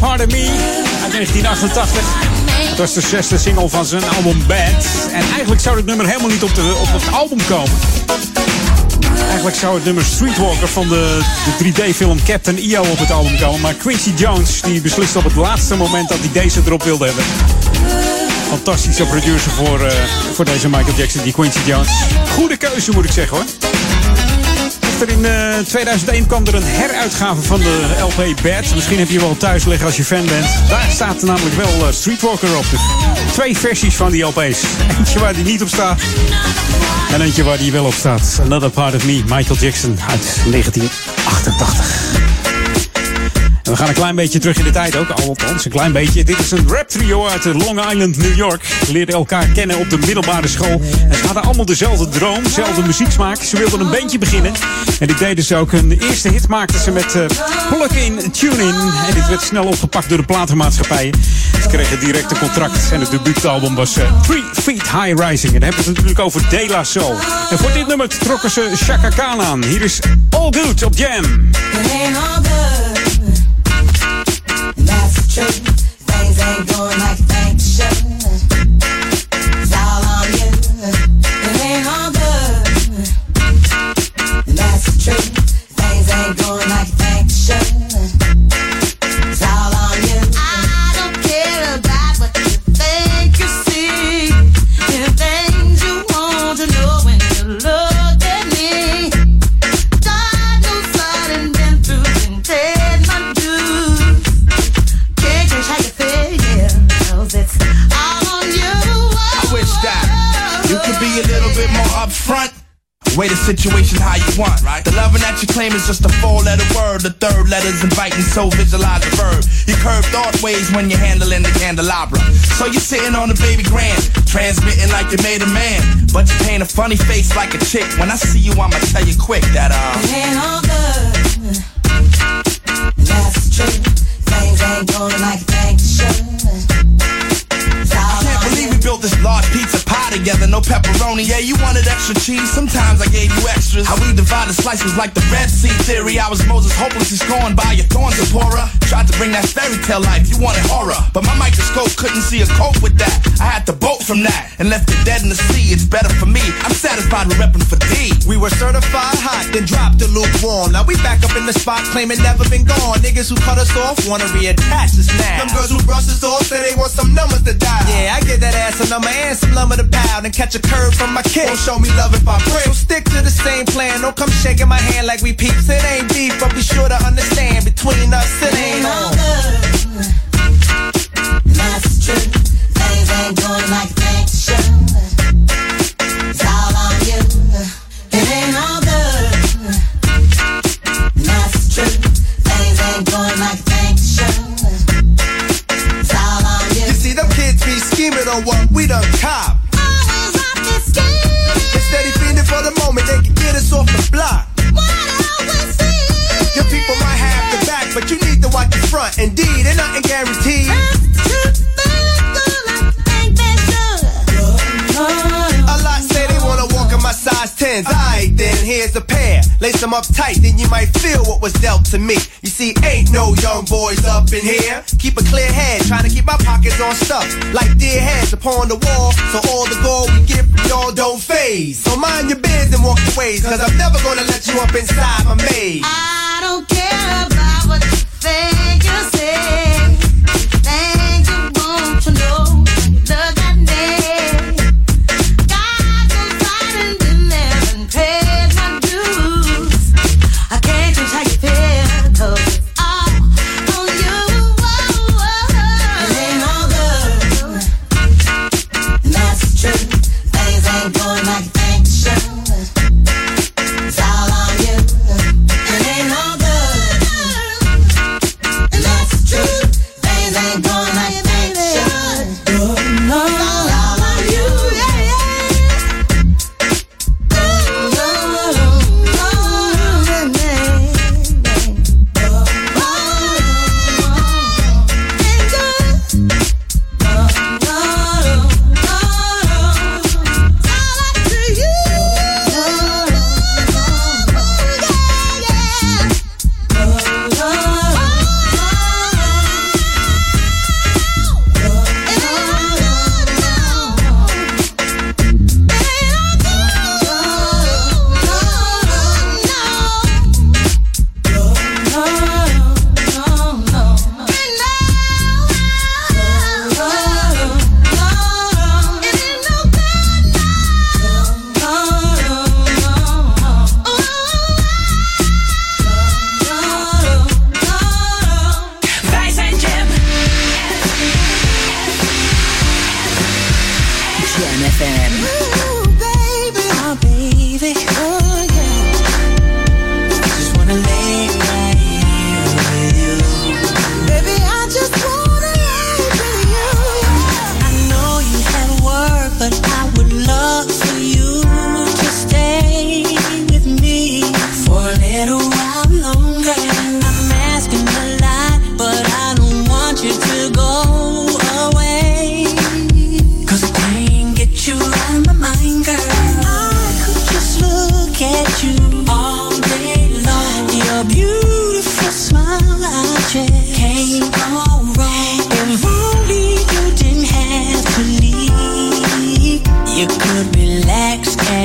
Speaker 14: Of Me
Speaker 5: uit 1988. Het was de zesde single van zijn album Bad. En eigenlijk zou het nummer helemaal niet op, de, op het album komen. Eigenlijk zou het nummer Streetwalker van de, de 3D-film Captain EO op het album komen. Maar Quincy Jones die besliste op het laatste moment dat hij deze erop wilde hebben. Fantastische producer voor, eh, voor deze Michael Jackson, die Quincy Jones. Goede keuze moet ik zeggen hoor. In eh, 2001 kwam er een heruitgave van de LP Bad. Misschien heb je wel thuis liggen als je fan bent. Daar staat namelijk wel eh, Streetwalker op. Dus twee versies van die LP's. Eentje waar die niet op staat. En eentje waar die wel op staat. Another Part of Me, Michael Jackson uit 1988. We gaan een klein beetje terug in de tijd ook, althans een klein beetje. Dit is een rap trio uit Long Island, New York. Ze leerden elkaar kennen op de middelbare school. En ze hadden allemaal dezelfde droom, dezelfde muzieksmaak. Ze wilden een bandje beginnen. En dit deden ze ook. Een eerste hit maakten ze met uh, Plug-in Tune-in. En dit werd snel opgepakt door de platenmaatschappijen. Ze kregen direct een contract. En het debuutalbum was uh, Three Feet High Rising. En dan hebben we het natuurlijk over De La Soul. En voor dit nummer trokken ze Chaka Khan aan. Hier is All Good op Jam.
Speaker 2: It ain't good.
Speaker 21: Shake claim is just a four letter word. The third letter's inviting, so visualize the verb. You curve thought ways when you're handling the candelabra. So you're sitting on a baby grand, transmitting like you made a man. But you paint a funny face like a chick. When I see you, I'ma tell you quick that, uh.
Speaker 2: It ain't all good. That's truth. Things ain't going like
Speaker 21: together, no pepperoni. Yeah, you wanted extra cheese. Sometimes I gave you extras. How we divided slices like the Red Sea theory. I was Moses, hopelessly scorned by your thorns, Zipporah. Tried to bring that fairy tale life. You wanted horror, but my microscope couldn't see a cope with that. I had to bolt from that and left it dead in the sea. It's better for me. I'm satisfied with repping for D.
Speaker 22: We were certified hot, then dropped the lukewarm. Now we back up in the spot, claiming never been gone. Niggas who cut us off wanna reattach us now.
Speaker 21: Them girls who brush us off say they want some numbers to dial.
Speaker 22: Yeah, I get that ass a number and some lumber to and catch a curve from my kid.
Speaker 21: Won't show me love if I pray.
Speaker 22: So stick to the same plan. Don't come shaking my hand like we peeps. It ain't beef, but be sure to understand between us it ain't on.
Speaker 2: That's the truth.
Speaker 22: Indeed, ain't nothing guaranteed. A lot say they wanna walk in my size 10s. Alright then, here's a pair. Lace them up tight, then you might feel what was dealt to me. You see, ain't no young boys up in here. Keep a clear head, trying to keep my pockets on stuff. Like dear heads upon the wall, so all the gold we get from y'all don't phase. So mind your biz and walk your ways, cause I'm never gonna let you up inside my maze.
Speaker 2: I don't care about what you think you say. Things you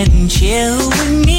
Speaker 2: and chill with me.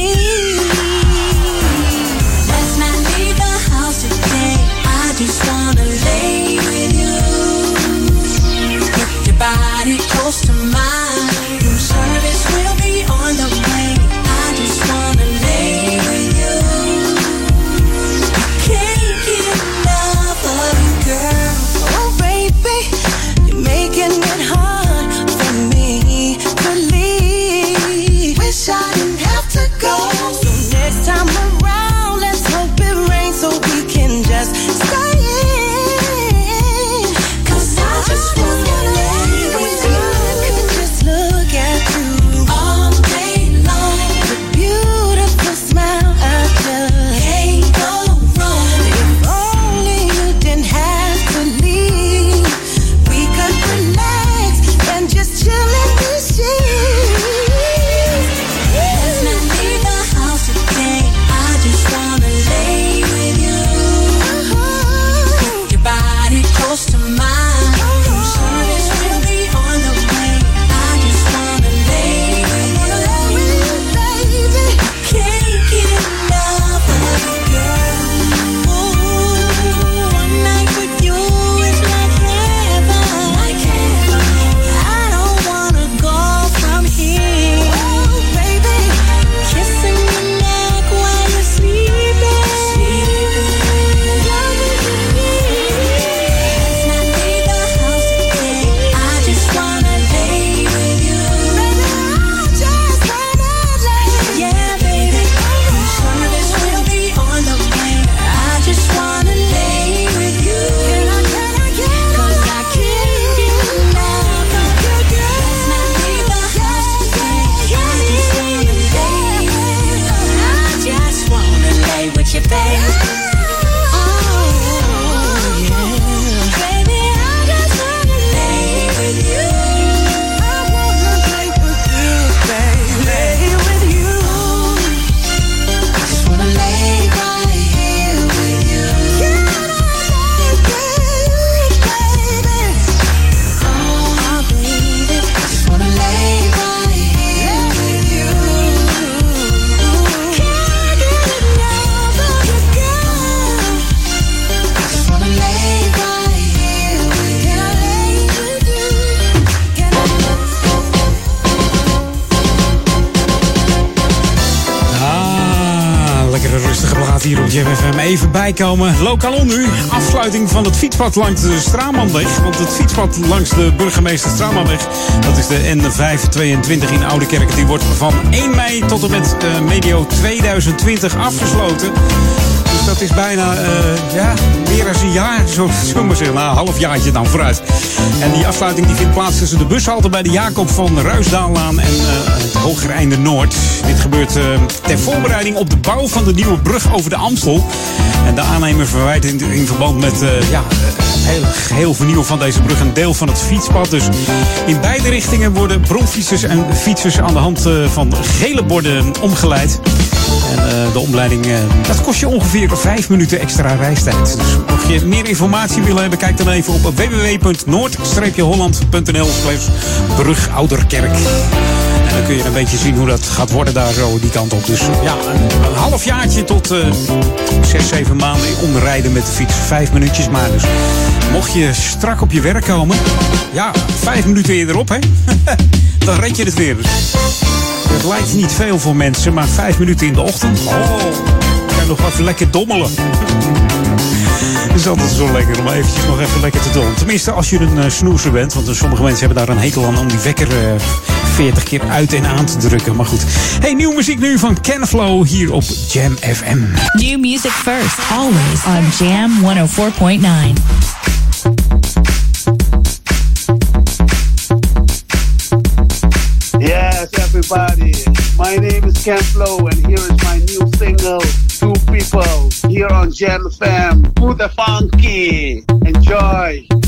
Speaker 5: FM. Even bijkomen. Lokalon nu. Afsluiting van het fietspad langs de Stramanweg. Want het fietspad langs de burgemeester Stramanweg, dat is de N522 in Oudekerk. Die wordt van 1 mei tot en met eh, medio 2020 afgesloten. Dus dat is bijna, eh, ja, meer dan een jaar, zo, we maar zeggen. Nou, een halfjaartje dan vooruit. En die afsluiting die vindt plaats tussen de bushalte bij de Jacob van Ruisdaallaan en eh, het Hoger Einde Noord. Dit gebeurt eh, ter voorbereiding op de bouw van de nieuwe brug over de Amstel. En de aannemer verwijt in, in verband met eh, ja, het hele geheel vernieuwen van deze brug een deel van het fietspad. Dus in beide richtingen worden bromfietsers en fietsers aan de hand van gele borden omgeleid. En eh, de omleiding, eh, dat kost je ongeveer vijf minuten extra reistijd. Dus mocht je meer informatie willen hebben, kijk dan even op www.noord-holland.nl brug Ouderkerk. En dan kun je een beetje zien hoe dat gaat worden daar zo die kant op. Dus ja, een, half jaartje tot eh, zes, zeven maanden omrijden met de fiets. Vijf minuutjes maar. Dus mocht je strak op je werk komen, ja, vijf minuten eerder op, hè. dan red je het weer. Dus lijkt niet veel voor mensen, maar vijf minuten in de ochtend. Oh, kan nog even lekker dommelen. Het is altijd zo lekker om eventjes nog even lekker te doen. Tenminste, als je een uh, snoezer bent. Want sommige mensen hebben daar een hekel aan om die wekker uh, 40 keer uit en aan te drukken. Maar goed. Hey, nieuwe muziek nu van Ken Flow hier op Jam FM.
Speaker 3: New music first, always on Jam 104.9.
Speaker 23: everybody. My name is Ken Flo, and here is my new single, Two People, here on Jam Fam. Put the funky. Enjoy.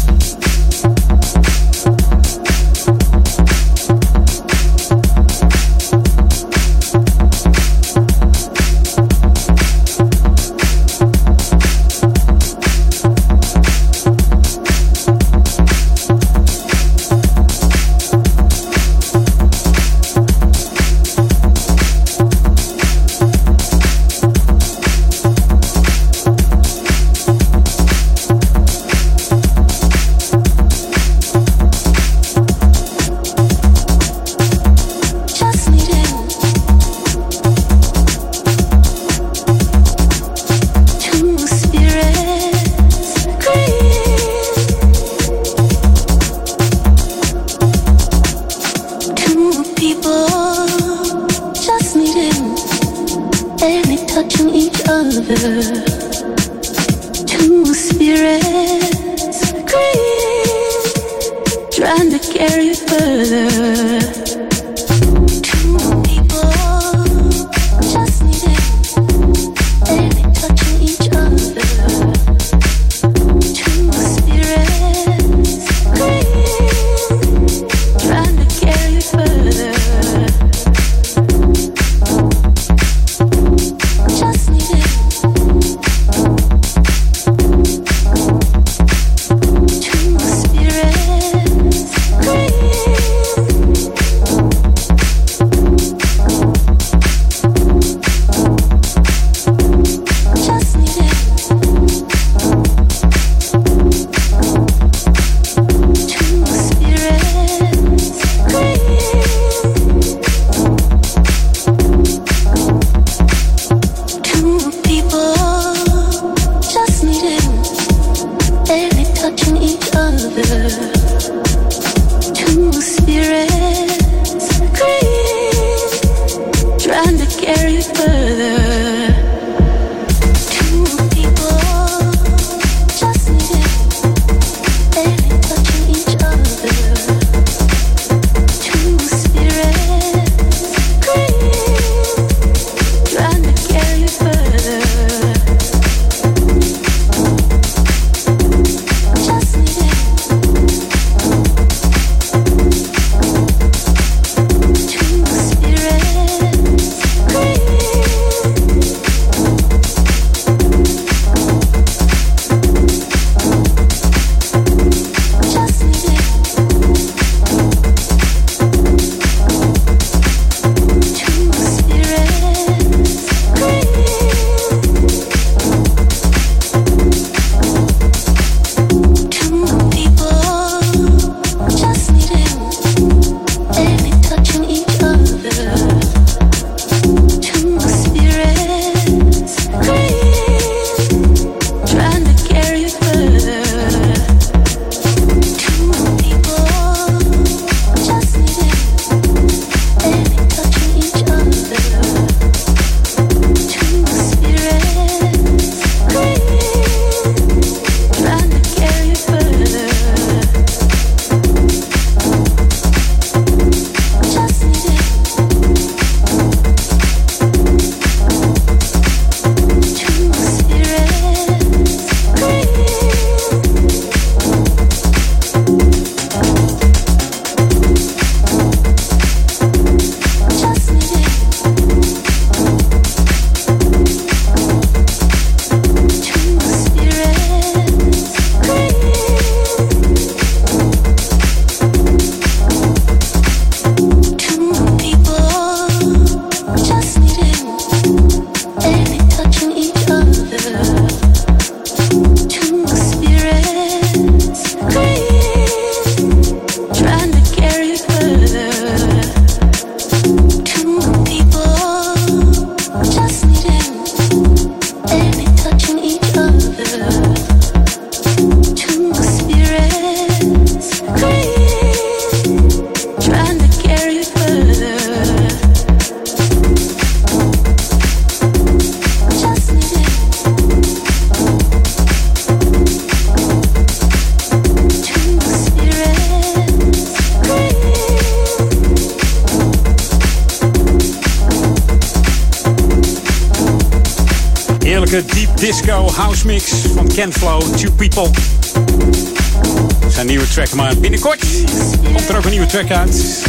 Speaker 5: Track uit.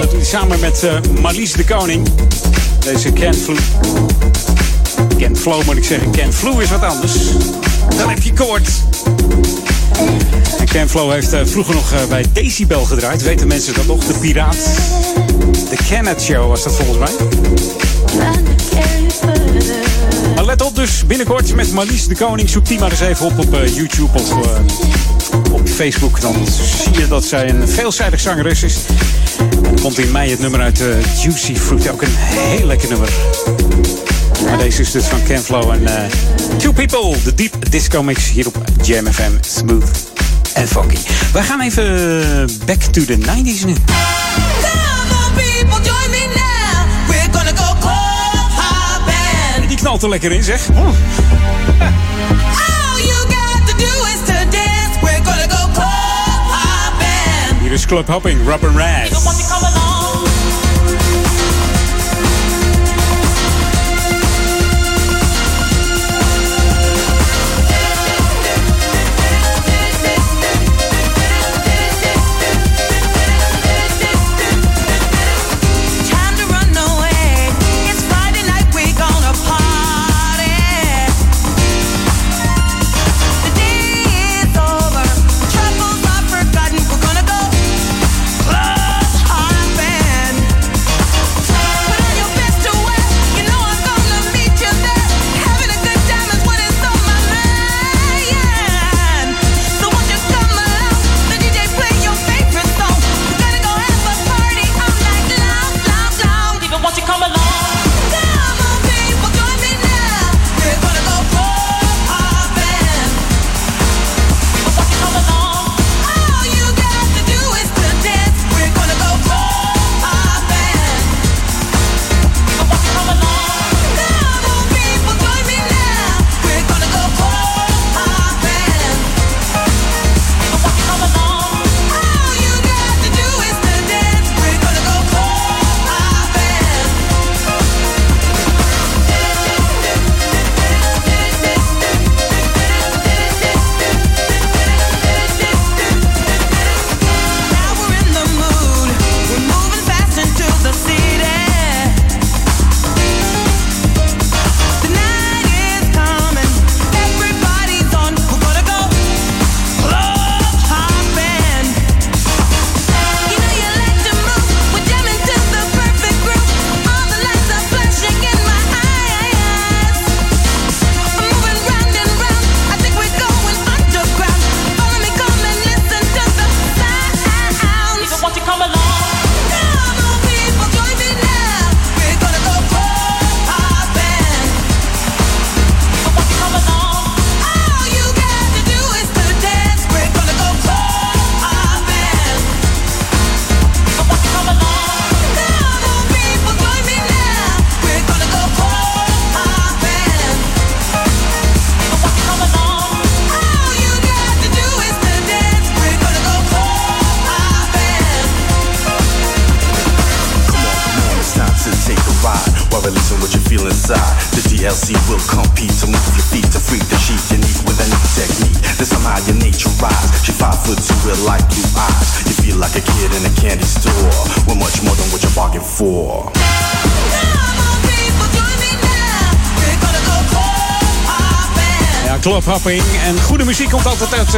Speaker 5: Dat doet samen met eh, Marlies de Koning. Deze Ken Flow. Ken Flow moet ik zeggen. Ken Flow is wat anders. Dan heb je koord. En Ken Flow heeft eh, vroeger nog eh, bij Decibel gedraaid. Weten mensen dat nog? De Piraat. De Kenneth Show was dat volgens mij. Let op dus, binnenkort met Marlies de Koning. Zoek die maar eens even op op eh, YouTube of eh, op Facebook. Dan zie je dat zij een veelzijdig zangeres is. En komt in mei het nummer uit eh, Juicy Fruit. Ook een heel lekker nummer. Maar deze is dus van Ken Flow en Two People. De Deep Disco Mix hier op Jam FM. Smooth en funky. Wij gaan even back to the 90s nu. knalt
Speaker 2: er lekker in, zeg.
Speaker 5: Oh.
Speaker 2: Hier is Club Hopping, Rubber Rash.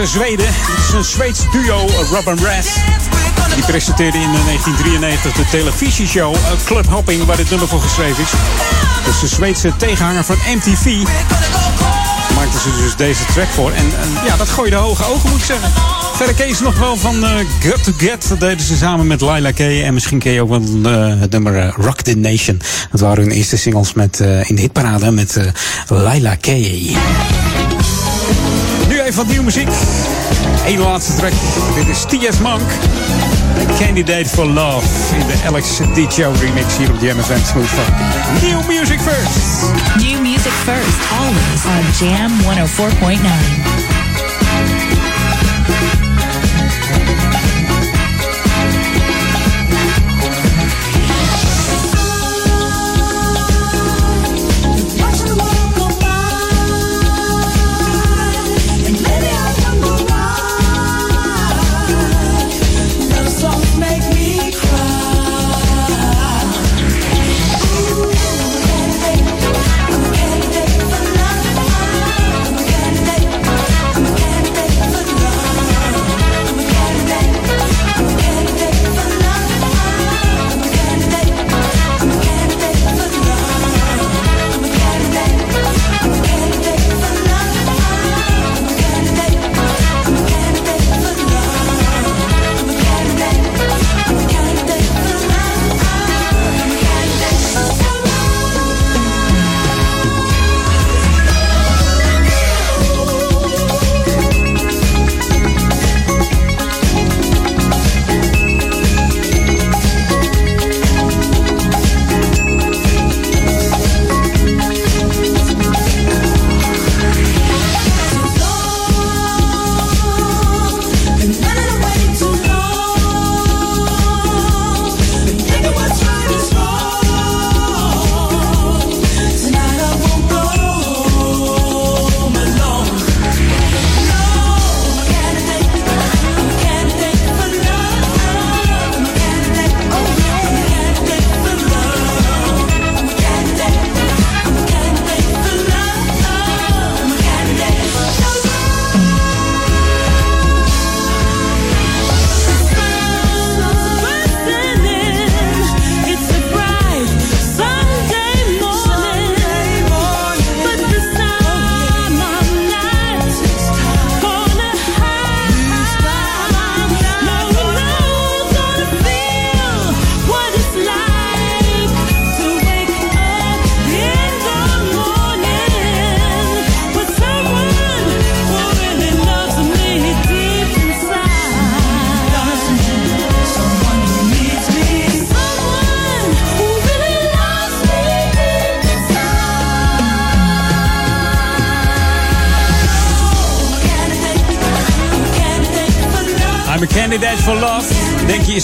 Speaker 2: Zweden. Het is een Zweeds duo, Robin and Die presenteerde in eh, 1993 de televisieshow eh, Club Hopping, waar dit nummer voor geschreven is. Dus de Zweedse tegenhanger van MTV. maakte maakten ze dus deze track voor. En, en ja, dat gooide hoge ogen, moet ik zeggen. Verder ken nog wel van uh, Get To Get. Dat deden ze samen met Lila Kay. En misschien ken je ook wel het nummer Rock The Nation. Dat waren hun eerste singles met, in de hitparade met Lila K wat nieuwe muziek. Eén laatste track. Dit is T.S. Monk. Candidate for Love in de Alex Show remix hier op de MSN Smooth New music first.
Speaker 3: New music first, always on Jam 104.9.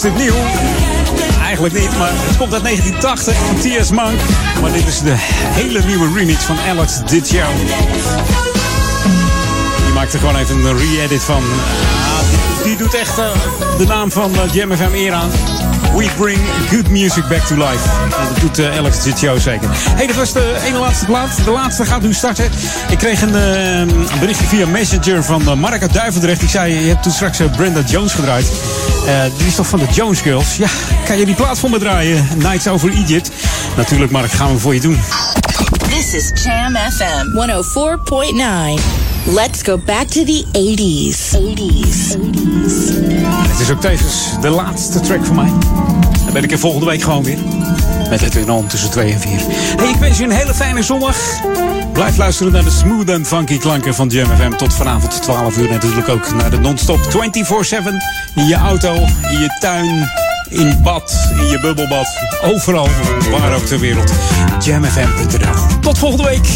Speaker 14: is dit nieuw? Eigenlijk niet, maar het komt uit 1980 van T.S. Monk. Maar dit is de hele nieuwe remix van Alex Ditjo. Die maakt er gewoon even een re-edit van. Ah, die, doet echt eh, de naam van uh, Jam FM eer aan. We bring good music back to life. Dat doet uh, Alex Ditjo zeker. hey, dat was de ene laatste plaat. De laatste gaat nu starten. Ik kreeg een, een berichtje via Messenger van uh, Mark Duivendrecht. Die zei, je hebt toen straks Brenda Jones gedraaid. Die is toch van de Jones Girls? Ja, kan je die plaat voor me draaien? Nights Over Egypt. Natuurlijk Mark, gaan we voor je doen.
Speaker 3: This is Jam FM 104.9. Let's go back to the 80s. 80s. 80s.
Speaker 14: Het is ook tevens de laatste track voor mij. Dan ben ik er volgende week gewoon weer. Met het weer om tussen 2 en 4. Hey, ik wens je een hele fijne zondag. Blijf luisteren naar de smooth en funky klanken van Jam FM. Tot vanavond 12 uur natuurlijk ook naar de non-stop 24-7. In je auto, in je tuin, in bad, in je bubbelbad. Overal, waar ook ter wereld. JamFM.nl. Tot volgende week.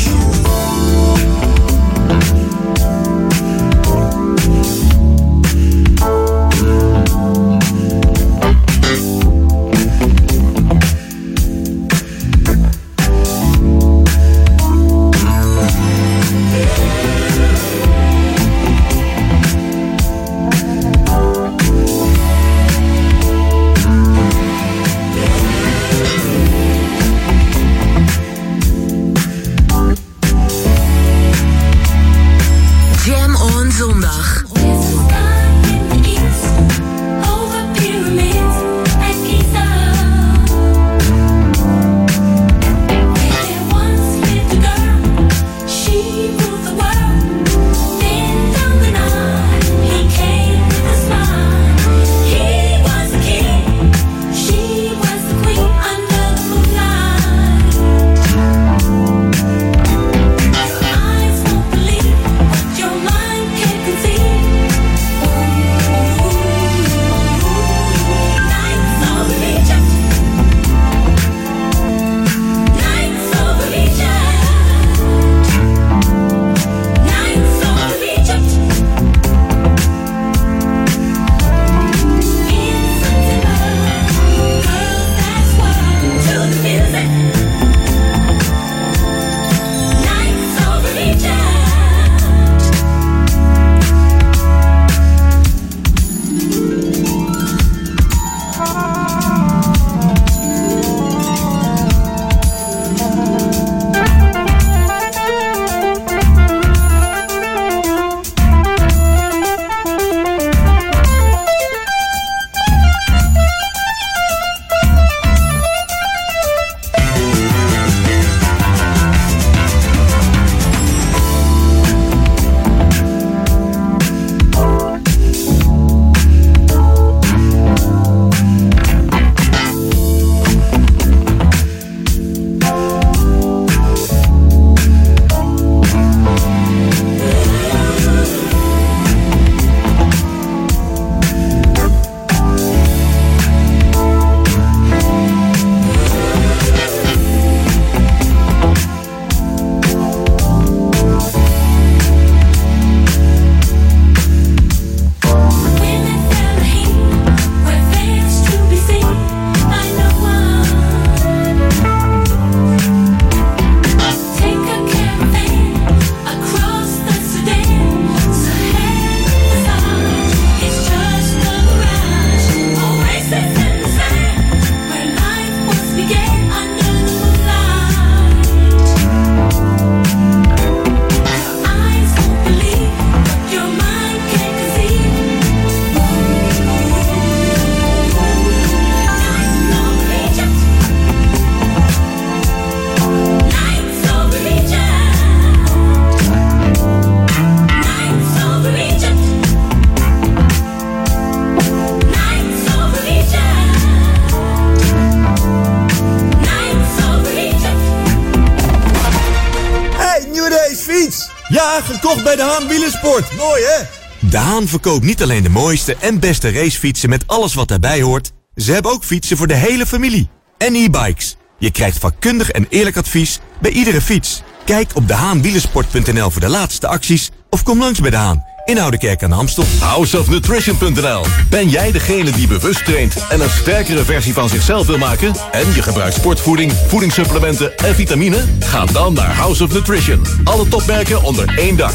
Speaker 24: Bij de Haan Wielersport. Mooi hè?
Speaker 25: De Haan verkoopt niet alleen de mooiste en beste racefietsen met alles wat daarbij hoort. Ze hebben ook fietsen voor de hele familie. En e-bikes. Je krijgt vakkundig en eerlijk advies bij iedere fiets. Kijk op dehaanwielersport.nl voor de laatste acties of kom langs bij De Haan in Oudekerk aan de Amstel.
Speaker 26: Houseofnutrition.nl Ben jij degene die bewust traint en een sterkere versie van zichzelf wil maken? En je gebruikt sportvoeding, voedingssupplementen en vitamine? Ga dan naar House of Nutrition. Alle topmerken onder één dak.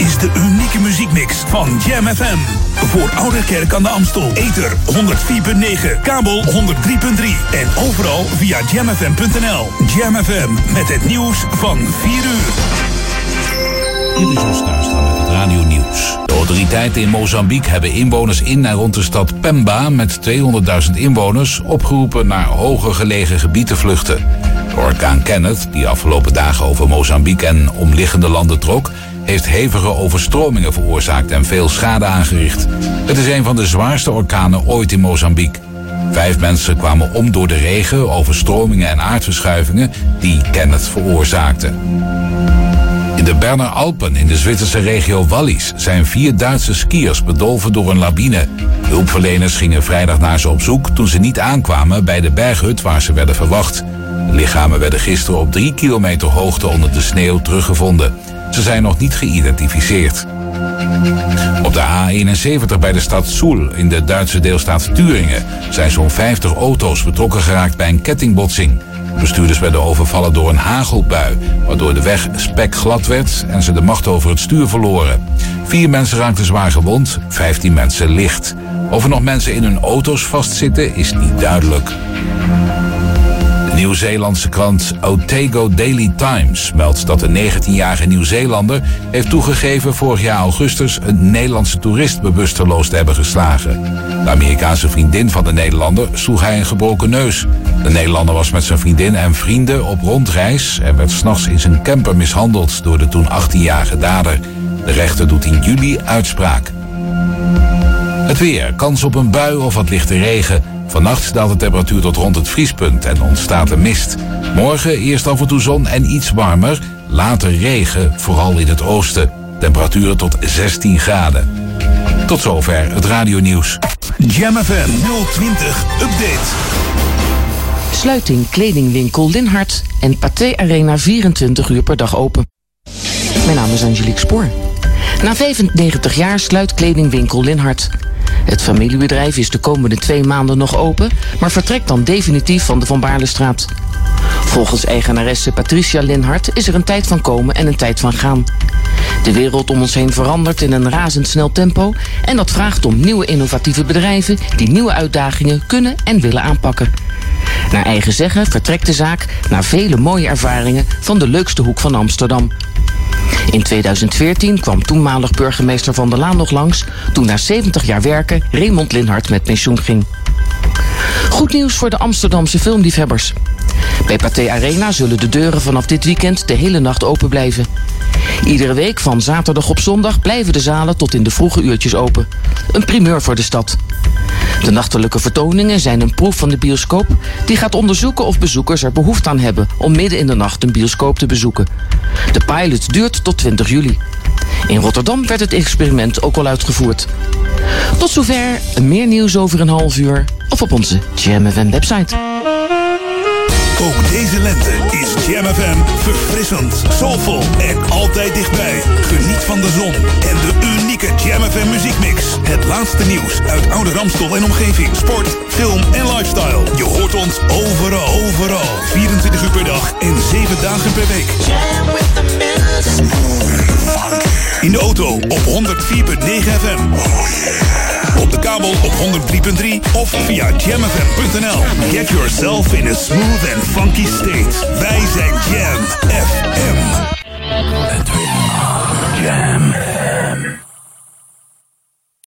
Speaker 1: Is de unieke muziekmix van Jam FM. Voor Ouderkerk aan de Amstel. Ether 104.9, kabel 103.3 en overal via jamfm.nl. Jam FM met het nieuws van 4 uur.
Speaker 18: Dit is Jos Kuistra met het Radio Nieuws. De autoriteiten in Mozambique hebben inwoners in en rond de stad Pemba met 200.000 inwoners opgeroepen naar hoger gelegen gebieden te vluchten. De orkaan Kenneth, die afgelopen dagen over Mozambique en omliggende landen trok, heeft hevige overstromingen veroorzaakt en veel schade aangericht. Het is een van de zwaarste orkanen ooit in Mozambique. Vijf mensen kwamen om door de regen, overstromingen en aardverschuivingen die Kenneth veroorzaakten. In de Berner Alpen in de Zwitserse regio Wallis zijn vier Duitse skiers bedolven door een lawine. Hulpverleners gingen vrijdag naar ze op zoek toen ze niet aankwamen bij de berghut waar ze werden verwacht. Lichamen werden gisteren op drie kilometer hoogte onder de sneeuw teruggevonden. Ze zijn nog niet geïdentificeerd. Op de A71 bij de stad Soel in de Duitse deelstaat Turingen zijn zo'n 50 auto's betrokken geraakt bij een kettingbotsing. Bestuurders werden overvallen door een hagelbui, waardoor de weg spekglad werd en ze de macht over het stuur verloren. Vier mensen raakten zwaar gewond, 15 mensen licht. Of er nog mensen in hun auto's vastzitten is niet duidelijk. Nieuw-Zeelandse krant Otago Daily Times meldt dat de 19-jarige Nieuw-Zeelander heeft toegegeven vorig jaar augustus een Nederlandse toerist bewusteloos te hebben geslagen. De Amerikaanse vriendin van de Nederlander sloeg hij een gebroken neus. De Nederlander was met zijn vriendin en vrienden op rondreis en werd s'nachts in zijn camper mishandeld door de toen 18-jarige dader. De rechter doet in juli uitspraak. Het weer, kans op een bui of wat lichte regen. Vannacht daalt de temperatuur tot rond het vriespunt en ontstaat er mist. Morgen eerst af en toe zon en iets warmer. Later regen, vooral in het oosten. Temperaturen tot 16 graden. Tot zover het radionieuws.
Speaker 1: Jam FM 020 Update.
Speaker 27: Sluiting kledingwinkel Linhart en Pathé Arena 24 uur per dag open. Mijn naam is Angelique Spoor. Na 95 jaar sluit kledingwinkel Linhart. Het familiebedrijf is de komende twee maanden nog open, maar vertrekt dan definitief van de Van Baarlestraat. Volgens eigenaresse Patricia Linhart is er een tijd van komen en een tijd van gaan. De wereld om ons heen verandert in een razendsnel tempo en dat vraagt om nieuwe innovatieve bedrijven die nieuwe uitdagingen kunnen en willen aanpakken. Naar eigen zeggen vertrekt de zaak na vele mooie ervaringen van de leukste hoek van Amsterdam. In 2014 kwam toenmalig burgemeester Van der Laan nog langs... toen na 70 jaar werken Raymond Linhart met pensioen ging. Goed nieuws voor de Amsterdamse filmliefhebbers. Bij Pathé Arena zullen de deuren vanaf dit weekend de hele nacht open blijven. Iedere week van zaterdag op zondag blijven de zalen tot in de vroege uurtjes open. Een primeur voor de stad. De nachtelijke vertoningen zijn een proef van de bioscoop... die gaat onderzoeken of bezoekers er behoefte aan hebben... om midden in de nacht een bioscoop te bezoeken. De pilot duurt tot 20 juli. In Rotterdam werd het experiment ook al uitgevoerd. Tot zover, meer nieuws over een half uur... of op onze JamFM website.
Speaker 1: Ook deze lente is Jam FM verfrissend, soulvol en altijd dichtbij. Geniet van de zon en de unieke Jam FM muziekmix. Het laatste nieuws uit oude Ramstel en omgeving. Sport, film en lifestyle. Je hoort ons overal, overal. 24 uur per dag en 7 dagen per week. In de auto op 104.9 FM. Op de kabel op 103.3 of via jamfm.nl. Get yourself in a smooth and funky state. Wij zijn Jam FM. Jam